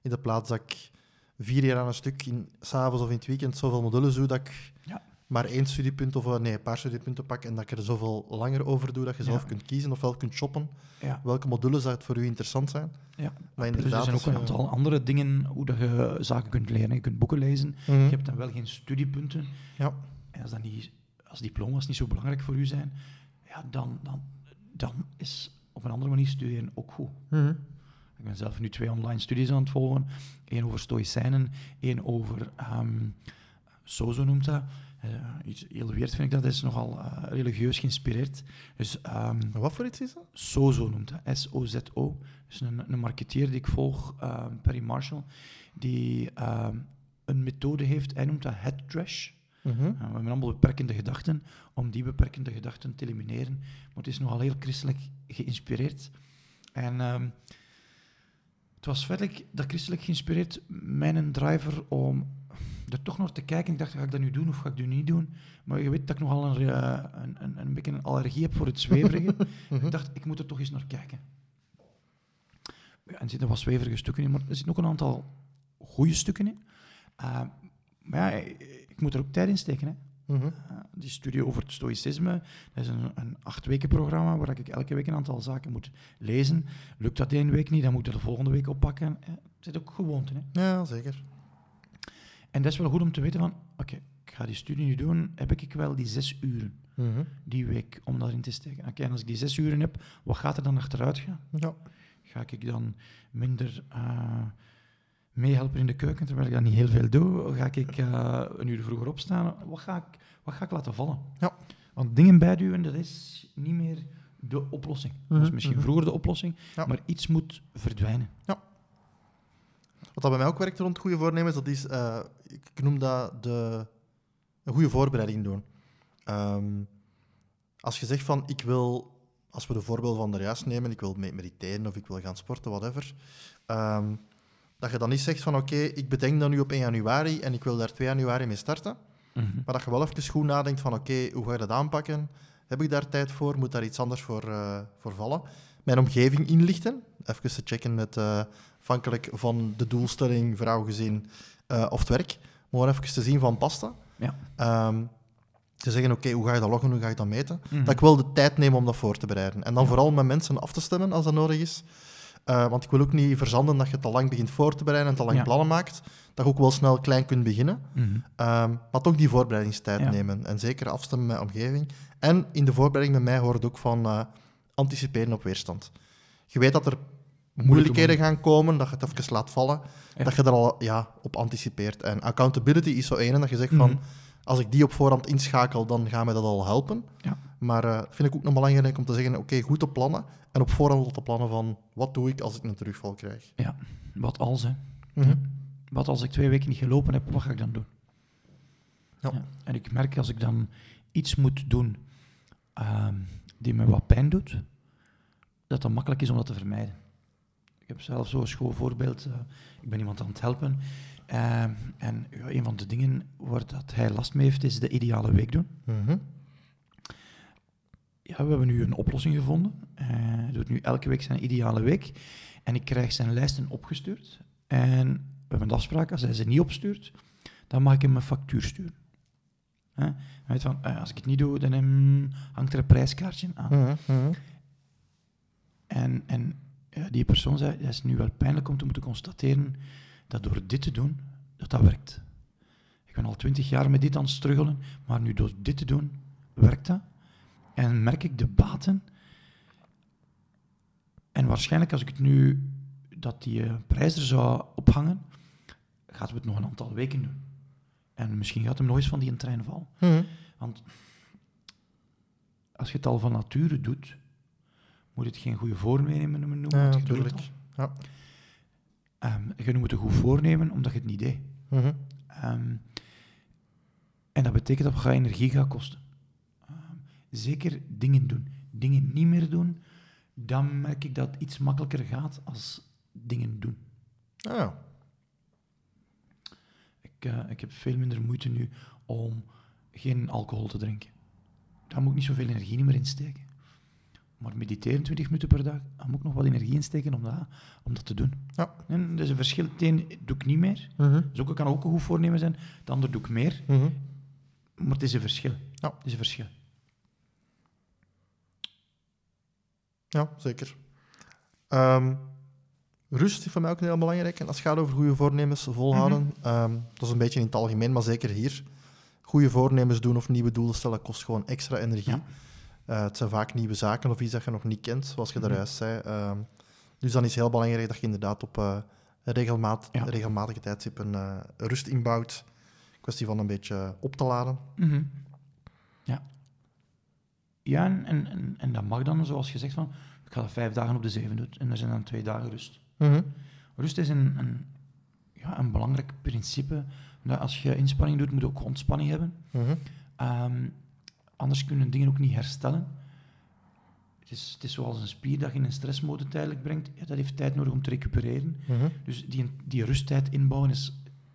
[SPEAKER 2] in de plaats dat ik vier jaar aan een stuk, in, s'avonds of in het weekend, zoveel modules doe, dat ik
[SPEAKER 1] Ja.
[SPEAKER 2] Maar één studiepunt of eh, nee, een paar studiepunten pak en dat ik er zoveel langer over doe, dat je
[SPEAKER 1] Ja.
[SPEAKER 2] zelf kunt kiezen of wel kunt shoppen
[SPEAKER 1] Ja.
[SPEAKER 2] welke modules dat voor u interessant zijn.
[SPEAKER 1] Ja.
[SPEAKER 2] Maar
[SPEAKER 1] Dus er
[SPEAKER 2] inderdaad,
[SPEAKER 1] zijn ook een
[SPEAKER 2] je-
[SPEAKER 1] aantal andere dingen hoe dat je zaken kunt leren. Je kunt boeken lezen.
[SPEAKER 2] Mhm.
[SPEAKER 1] Je hebt dan wel geen studiepunten.
[SPEAKER 2] Ja.
[SPEAKER 1] En als, dat niet, als diploma's niet zo belangrijk voor u zijn, ja, dan, dan, dan is op een andere manier studeren ook goed.
[SPEAKER 2] Mhm.
[SPEAKER 1] Ik ben zelf nu twee online studies aan het volgen. Eén over stoïcijnen, één over ehm Sozo noemt dat. Eh, iets heel weird vind ik dat, dat is nogal eh, religieus geïnspireerd. Dus ehm,
[SPEAKER 2] Wat voor iets is dat?
[SPEAKER 1] Sozo noemt dat, S-O-Z-O. Dus een, een marketeer die ik volg, ehm, Perry Marshall, die ehm, een methode heeft, hij noemt dat head trash.
[SPEAKER 2] Mhm.
[SPEAKER 1] Uh, we hebben allemaal beperkende gedachten, om die beperkende gedachten te elimineren. Maar het is nogal heel christelijk geïnspireerd. En het was feitelijk dat christelijk geïnspireerd mijn driver om er toch nog te kijken. Ik dacht, ga ik dat nu doen of ga ik dat niet doen? Maar je weet dat ik nogal een, eh, een, een, een beetje een allergie heb voor het zweverige. Ik dacht, ik moet er toch eens naar kijken. Ja, en er zitten wat zweverige stukken in, maar er zitten ook een aantal goede stukken in. Uh, maar ja, ik moet er ook tijd in steken. Hè.
[SPEAKER 2] Mhm.
[SPEAKER 1] Uh, die studie over het stoïcisme, dat is een, een acht weken programma waar ik elke week een aantal zaken moet lezen. Lukt dat één week niet, dan moet ik dat de volgende week oppakken. Het zit ook gewoonte. Hè.
[SPEAKER 2] Ja, zeker.
[SPEAKER 1] En dat is wel goed om te weten van, oké, ik ga die studie nu doen, heb ik wel die zes uren
[SPEAKER 2] Mhm.
[SPEAKER 1] die week om daarin te steken. Oké, en als ik die zes uren heb, wat gaat er dan achteruit gaan?
[SPEAKER 2] Ja.
[SPEAKER 1] Ga ik dan minder uh, meehelpen in de keuken, terwijl ik dat niet heel veel doe? Ga ik uh, een uur vroeger opstaan? Wat ga ik, wat ga ik laten vallen?
[SPEAKER 2] Ja.
[SPEAKER 1] Want dingen bijduwen, dat is niet meer de oplossing. Dat is
[SPEAKER 2] Mhm,
[SPEAKER 1] misschien
[SPEAKER 2] mhm.
[SPEAKER 1] vroeger de oplossing,
[SPEAKER 2] Ja.
[SPEAKER 1] maar iets moet verdwijnen.
[SPEAKER 2] Wat dat bij mij ook werkt rond goede voornemens, dat is, eh, ik noem dat de, een goede voorbereiding doen. Ehm, als je zegt van, ik wil, als we de voorbeeld van de juist nemen, ik wil me- mediteren of ik wil gaan sporten, whatever, ehm, dat je dan niet zegt van, oké, ik bedenk dat nu op 1 januari en ik wil daar 2 januari mee starten.
[SPEAKER 1] Mhm.
[SPEAKER 2] Maar dat je wel even goed nadenkt van oké, hoe ga je dat aanpakken? Heb ik daar tijd voor? Moet daar iets anders voor, eh, voor vallen? Mijn omgeving inlichten. Even te checken met eh, afhankelijk van de doelstelling, vrouw, gezin eh, of het werk. Maar even te zien van pasta.
[SPEAKER 1] Ja.
[SPEAKER 2] Ehm, te zeggen, oké, hoe ga je dat loggen, hoe ga je dat meten?
[SPEAKER 1] Mhm.
[SPEAKER 2] Dat ik wel de tijd neem om dat voor te bereiden. En dan
[SPEAKER 1] Ja.
[SPEAKER 2] vooral met mensen af te stemmen als dat nodig is. Eh, want ik wil ook niet verzanden dat je te lang begint voor te bereiden en te lang
[SPEAKER 1] Ja.
[SPEAKER 2] plannen maakt. Dat je ook wel snel klein kunt beginnen.
[SPEAKER 1] Mhm.
[SPEAKER 2] Ehm, maar toch die voorbereidingstijd
[SPEAKER 1] Ja.
[SPEAKER 2] nemen. En zeker afstemmen met omgeving. En in de voorbereiding met mij hoort ook van anticiperen op weerstand. Je weet dat er moeilijkheden gaan komen, dat je het even laat vallen.
[SPEAKER 1] Ja.
[SPEAKER 2] Dat je er al ja, op anticipeert. En accountability is zo één, dat je zegt van...
[SPEAKER 1] Mhm.
[SPEAKER 2] Als ik die op voorhand inschakel, dan gaat mij dat al helpen.
[SPEAKER 1] Ja.
[SPEAKER 2] Maar eh vind ik ook nog belangrijk om te zeggen, oké, goed te plannen. En op voorhand al te plannen van, wat doe ik als ik een terugval krijg?
[SPEAKER 1] Wat als, hè?
[SPEAKER 2] Mhm.
[SPEAKER 1] Wat als ik twee weken niet gelopen heb, wat ga ik dan doen?
[SPEAKER 2] Ja.
[SPEAKER 1] En ik merk als ik dan iets moet doen ehm, die me wat pijn doet, dat het makkelijk is om dat te vermijden. Ik heb zelf zo'n schoolvoorbeeld. eh, ik ben iemand aan het helpen. ehm, en ja, een van de dingen waar dat hij last mee heeft, is de ideale week doen.
[SPEAKER 2] Mhm.
[SPEAKER 1] Ja, we hebben nu een oplossing gevonden. Eh, hij doet nu elke week zijn ideale week. En ik krijg zijn lijsten opgestuurd. En we hebben een afspraak, als hij ze niet opstuurt, dan mag ik hem een factuur sturen. Hè? Weet van, eh, als ik het niet doe, dan hem, hangt er een prijskaartje aan.
[SPEAKER 2] Mhm. Mhm.
[SPEAKER 1] En, en die persoon zei, het is nu wel pijnlijk om te moeten constateren dat door dit te doen, dat dat werkt. Ik ben al twintig jaar met dit aan het struggelen, maar nu door dit te doen, werkt dat. En merk ik de baten. En waarschijnlijk als ik het nu, dat die eh, prijs er zou ophangen, gaat we het nog een aantal weken doen. En misschien gaat hem nog eens van die een trein vallen.
[SPEAKER 2] Mhm.
[SPEAKER 1] Want als je het al van nature doet, moet het geen goede voornemen noemen.
[SPEAKER 2] Ja,
[SPEAKER 1] want je doet het
[SPEAKER 2] tuurlijk.
[SPEAKER 1] al.
[SPEAKER 2] Ja.
[SPEAKER 1] Ehm, je noemt het een goed voornemen omdat je het niet deed.
[SPEAKER 2] Mhm.
[SPEAKER 1] Ehm, en dat betekent dat het gaat energie gaat kosten. Ehm, zeker dingen doen. Dingen niet meer doen, dan merk ik dat het iets makkelijker gaat als dingen doen.
[SPEAKER 2] Ah, ja.
[SPEAKER 1] Ik, eh, ik heb veel minder moeite nu om geen alcohol te drinken. Daar moet ik niet zoveel energie meer in steken. Maar mediteren 20 minuten per dag, daar moet ik nog wat energie in steken om dat, om dat te doen.
[SPEAKER 2] Ja.
[SPEAKER 1] En dat is een verschil. Het een doe ik niet meer. Dus ook, kan ook een goed voornemen zijn. Het ander doe ik meer.
[SPEAKER 2] Mhm.
[SPEAKER 1] Maar het is een verschil.
[SPEAKER 2] Ja.
[SPEAKER 1] Het is een verschil.
[SPEAKER 2] Ja, zeker. Ehm, rust is voor mij ook heel belangrijk. En als het gaat over goede voornemens volhouden, ehm, dat is een beetje in het algemeen, maar zeker hier. Goede voornemens doen of nieuwe doelen stellen kost gewoon extra energie.
[SPEAKER 1] Ja.
[SPEAKER 2] Eh, het zijn vaak nieuwe zaken of iets dat je nog niet kent, zoals je
[SPEAKER 1] Mhm.
[SPEAKER 2] daar juist zei. Ehm, dus dan is het heel belangrijk dat je inderdaad op eh, regelmaat,
[SPEAKER 1] Ja.
[SPEAKER 2] regelmatige tijdstippen eh, rust inbouwt. Kwestie van een beetje op te laden.
[SPEAKER 1] Mhm. Ja. Ja, en, en, en, en dat mag dan, zoals je zegt, van, ik ga dat vijf dagen op de zeven doen. En er zijn dan twee dagen rust.
[SPEAKER 2] Mhm.
[SPEAKER 1] Rust is een, een, ja, een belangrijk principe. Dat als je inspanning doet, moet je ook ontspanning hebben.
[SPEAKER 2] Mhm.
[SPEAKER 1] Ehm, anders kunnen dingen ook niet herstellen. Het is, het is zoals een spier dat je in een stressmode tijdelijk brengt. Ja, dat heeft tijd nodig om te recupereren.
[SPEAKER 2] Mhm.
[SPEAKER 1] Dus die, die rusttijd inbouwen is,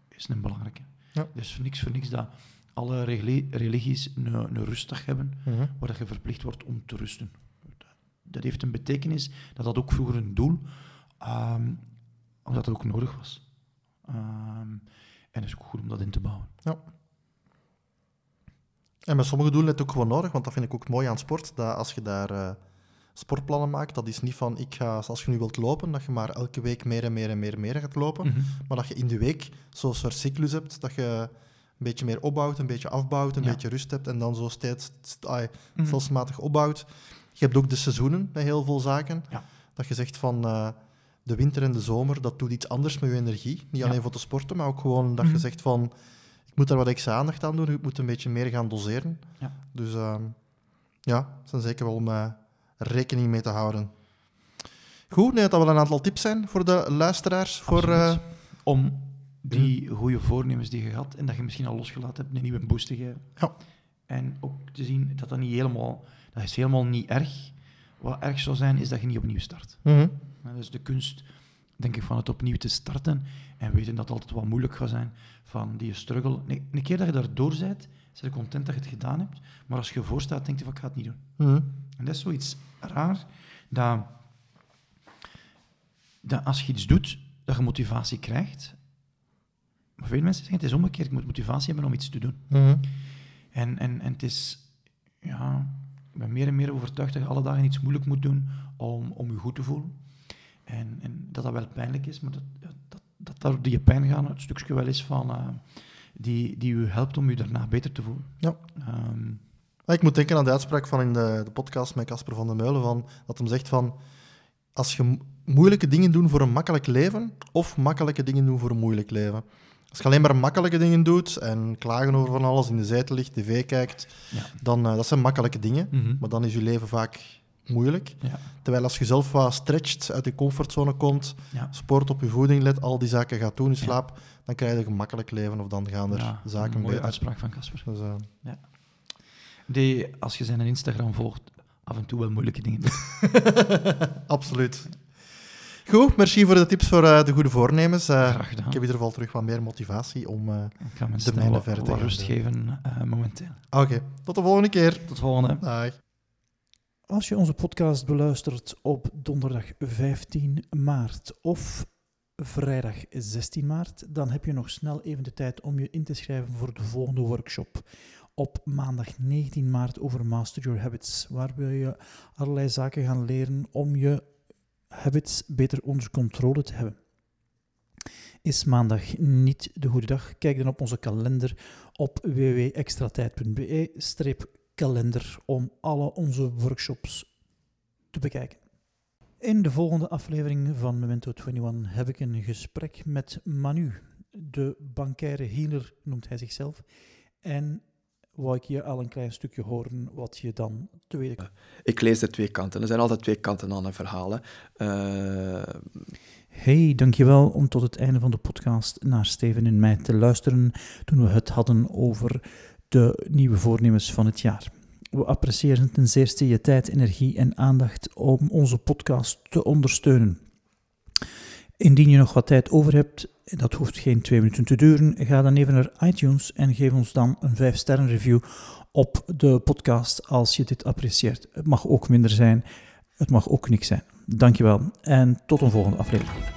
[SPEAKER 1] is een belangrijke.
[SPEAKER 2] Ja.
[SPEAKER 1] Dus voor niks voor niks dat alle reli- religies een, een rustdag hebben, waar dat je verplicht wordt om te rusten. Dat- Dat heeft een betekenis, dat had ook vroeger een doel, ehm, omdat dat ook nodig was. Ehm, en het is ook goed om dat in te bouwen.
[SPEAKER 2] En met sommige doelen is het ook gewoon nodig, want dat vind ik ook mooi aan sport. Dat als je daar eh, sportplannen maakt, dat is niet van, ik ga, als je nu wilt lopen, dat je maar elke week meer en meer en meer en meer gaat lopen.
[SPEAKER 1] Mhm.
[SPEAKER 2] Maar dat je in de week zo'n soort cyclus hebt, dat je een beetje meer opbouwt, een beetje afbouwt, een
[SPEAKER 1] Ja.
[SPEAKER 2] beetje rust hebt en dan zo steeds
[SPEAKER 1] Mhm.
[SPEAKER 2] stelselmatig opbouwt. Je hebt ook de seizoenen met heel veel zaken.
[SPEAKER 1] Ja.
[SPEAKER 2] Dat je zegt van eh, de winter en de zomer, dat doet iets anders met je energie. Niet
[SPEAKER 1] Ja.
[SPEAKER 2] alleen voor te sporten, maar ook gewoon dat je
[SPEAKER 1] Mhm.
[SPEAKER 2] zegt van ik moet daar wat extra aandacht aan doen, ik moet een beetje meer gaan doseren.
[SPEAKER 1] Ja.
[SPEAKER 2] Dus ehm, ja, dat zijn zeker wel om eh, rekening mee te houden. Goed, nee, dat wel een aantal tips zijn voor de luisteraars. Voor, eh,
[SPEAKER 1] Om die goede voornemens die je had en dat je misschien al losgelaten hebt, een nieuwe boost te geven.
[SPEAKER 2] Ja.
[SPEAKER 1] En ook te zien dat dat niet helemaal, dat is helemaal niet erg. Wat erg zou zijn, is dat je niet opnieuw start.
[SPEAKER 2] mhm.
[SPEAKER 1] Ja, Dus de kunst denk ik, van het opnieuw te starten en weten dat het altijd wat moeilijk gaat zijn van die struggle. Nee, een keer dat je daardoor bent, ben je content dat je het gedaan hebt, maar als je ervoor staat, denk je van, ik ga het niet doen.
[SPEAKER 2] Mhm.
[SPEAKER 1] En dat is zoiets raar, dat, dat als je iets doet, dat je motivatie krijgt. Maar veel mensen zeggen, het is omgekeerd, je moet motivatie hebben om iets te doen.
[SPEAKER 2] Mhm.
[SPEAKER 1] En, en, en het is, ja, ben meer en meer overtuigd dat je alle dagen iets moeilijk moet doen om, om je goed te voelen. En, en dat dat wel pijnlijk is, maar dat, dat, dat daar die pijn gaan het stukje wel is van, eh, die, die u helpt om je daarna beter te voelen.
[SPEAKER 2] Ja.
[SPEAKER 1] Ehm,
[SPEAKER 2] Ik moet denken aan de uitspraak van in de, de podcast met Casper van der Meulen, van, dat hem zegt van, als je mo- moeilijke dingen doet voor een makkelijk leven, of makkelijke dingen doen voor een moeilijk leven. Als je alleen maar makkelijke dingen doet en klagen over van alles, in de zetel ligt, tv kijkt,
[SPEAKER 1] ja.
[SPEAKER 2] dan uh, dat zijn makkelijke dingen,
[SPEAKER 1] Mhm.
[SPEAKER 2] maar dan is je leven vaak moeilijk.
[SPEAKER 1] ja,
[SPEAKER 2] Terwijl als je zelf wat stretcht, uit je comfortzone komt,
[SPEAKER 1] ja.
[SPEAKER 2] sport op je voeding let, al die zaken gaat doen in
[SPEAKER 1] Ja.
[SPEAKER 2] slaap, dan krijg je een gemakkelijk leven of dan gaan er
[SPEAKER 1] Ja,
[SPEAKER 2] zaken
[SPEAKER 1] een mooie uitspraak van Casper.
[SPEAKER 2] Dus, eh,
[SPEAKER 1] Die, als je zijn Instagram volgt, af en toe wel moeilijke dingen doet.
[SPEAKER 2] Absoluut. Goed, merci voor de tips voor eh, de goede voornemens. Eh,
[SPEAKER 1] Graag gedaan.
[SPEAKER 2] ik heb in ieder geval terug wat meer motivatie om... eh,
[SPEAKER 1] Ik ga
[SPEAKER 2] de mijne verder te
[SPEAKER 1] wat
[SPEAKER 2] gaan
[SPEAKER 1] rust geven eh, momenteel.
[SPEAKER 2] Oké, tot de volgende keer.
[SPEAKER 1] Tot volgende.
[SPEAKER 2] Dag.
[SPEAKER 1] Als je onze podcast beluistert op donderdag 15 maart of vrijdag 16 maart, dan heb je nog snel even de tijd om je in te schrijven voor de volgende workshop. Op maandag 19 maart over Master Your Habits, waar we je allerlei zaken gaan leren om je habits beter onder controle te hebben. Is maandag niet de goede dag? Kijk dan op onze kalender op www.extratijd.be-kalender om alle onze workshops te bekijken. In de volgende aflevering van Memento 21 heb ik een gesprek met Manu, de bankaire healer noemt hij zichzelf. En wou ik je al een klein stukje horen wat je dan te weten
[SPEAKER 3] ik lees de twee kanten. Er zijn altijd twee kanten aan een verhaal. hè. Eh,
[SPEAKER 1] Hey, dankjewel om tot het einde van de podcast naar Steven en mij te luisteren toen we het hadden over de nieuwe voornemens van het jaar. We appreciëren ten zeerste je tijd, energie en aandacht om onze podcast te ondersteunen. Indien je nog wat tijd over hebt, dat hoeft geen twee minuten te duren, ga dan even naar iTunes en geef ons dan een 5-sterren review op de podcast als je dit apprecieert. Het mag ook minder zijn, het mag ook niks zijn. Dankjewel en tot een volgende aflevering.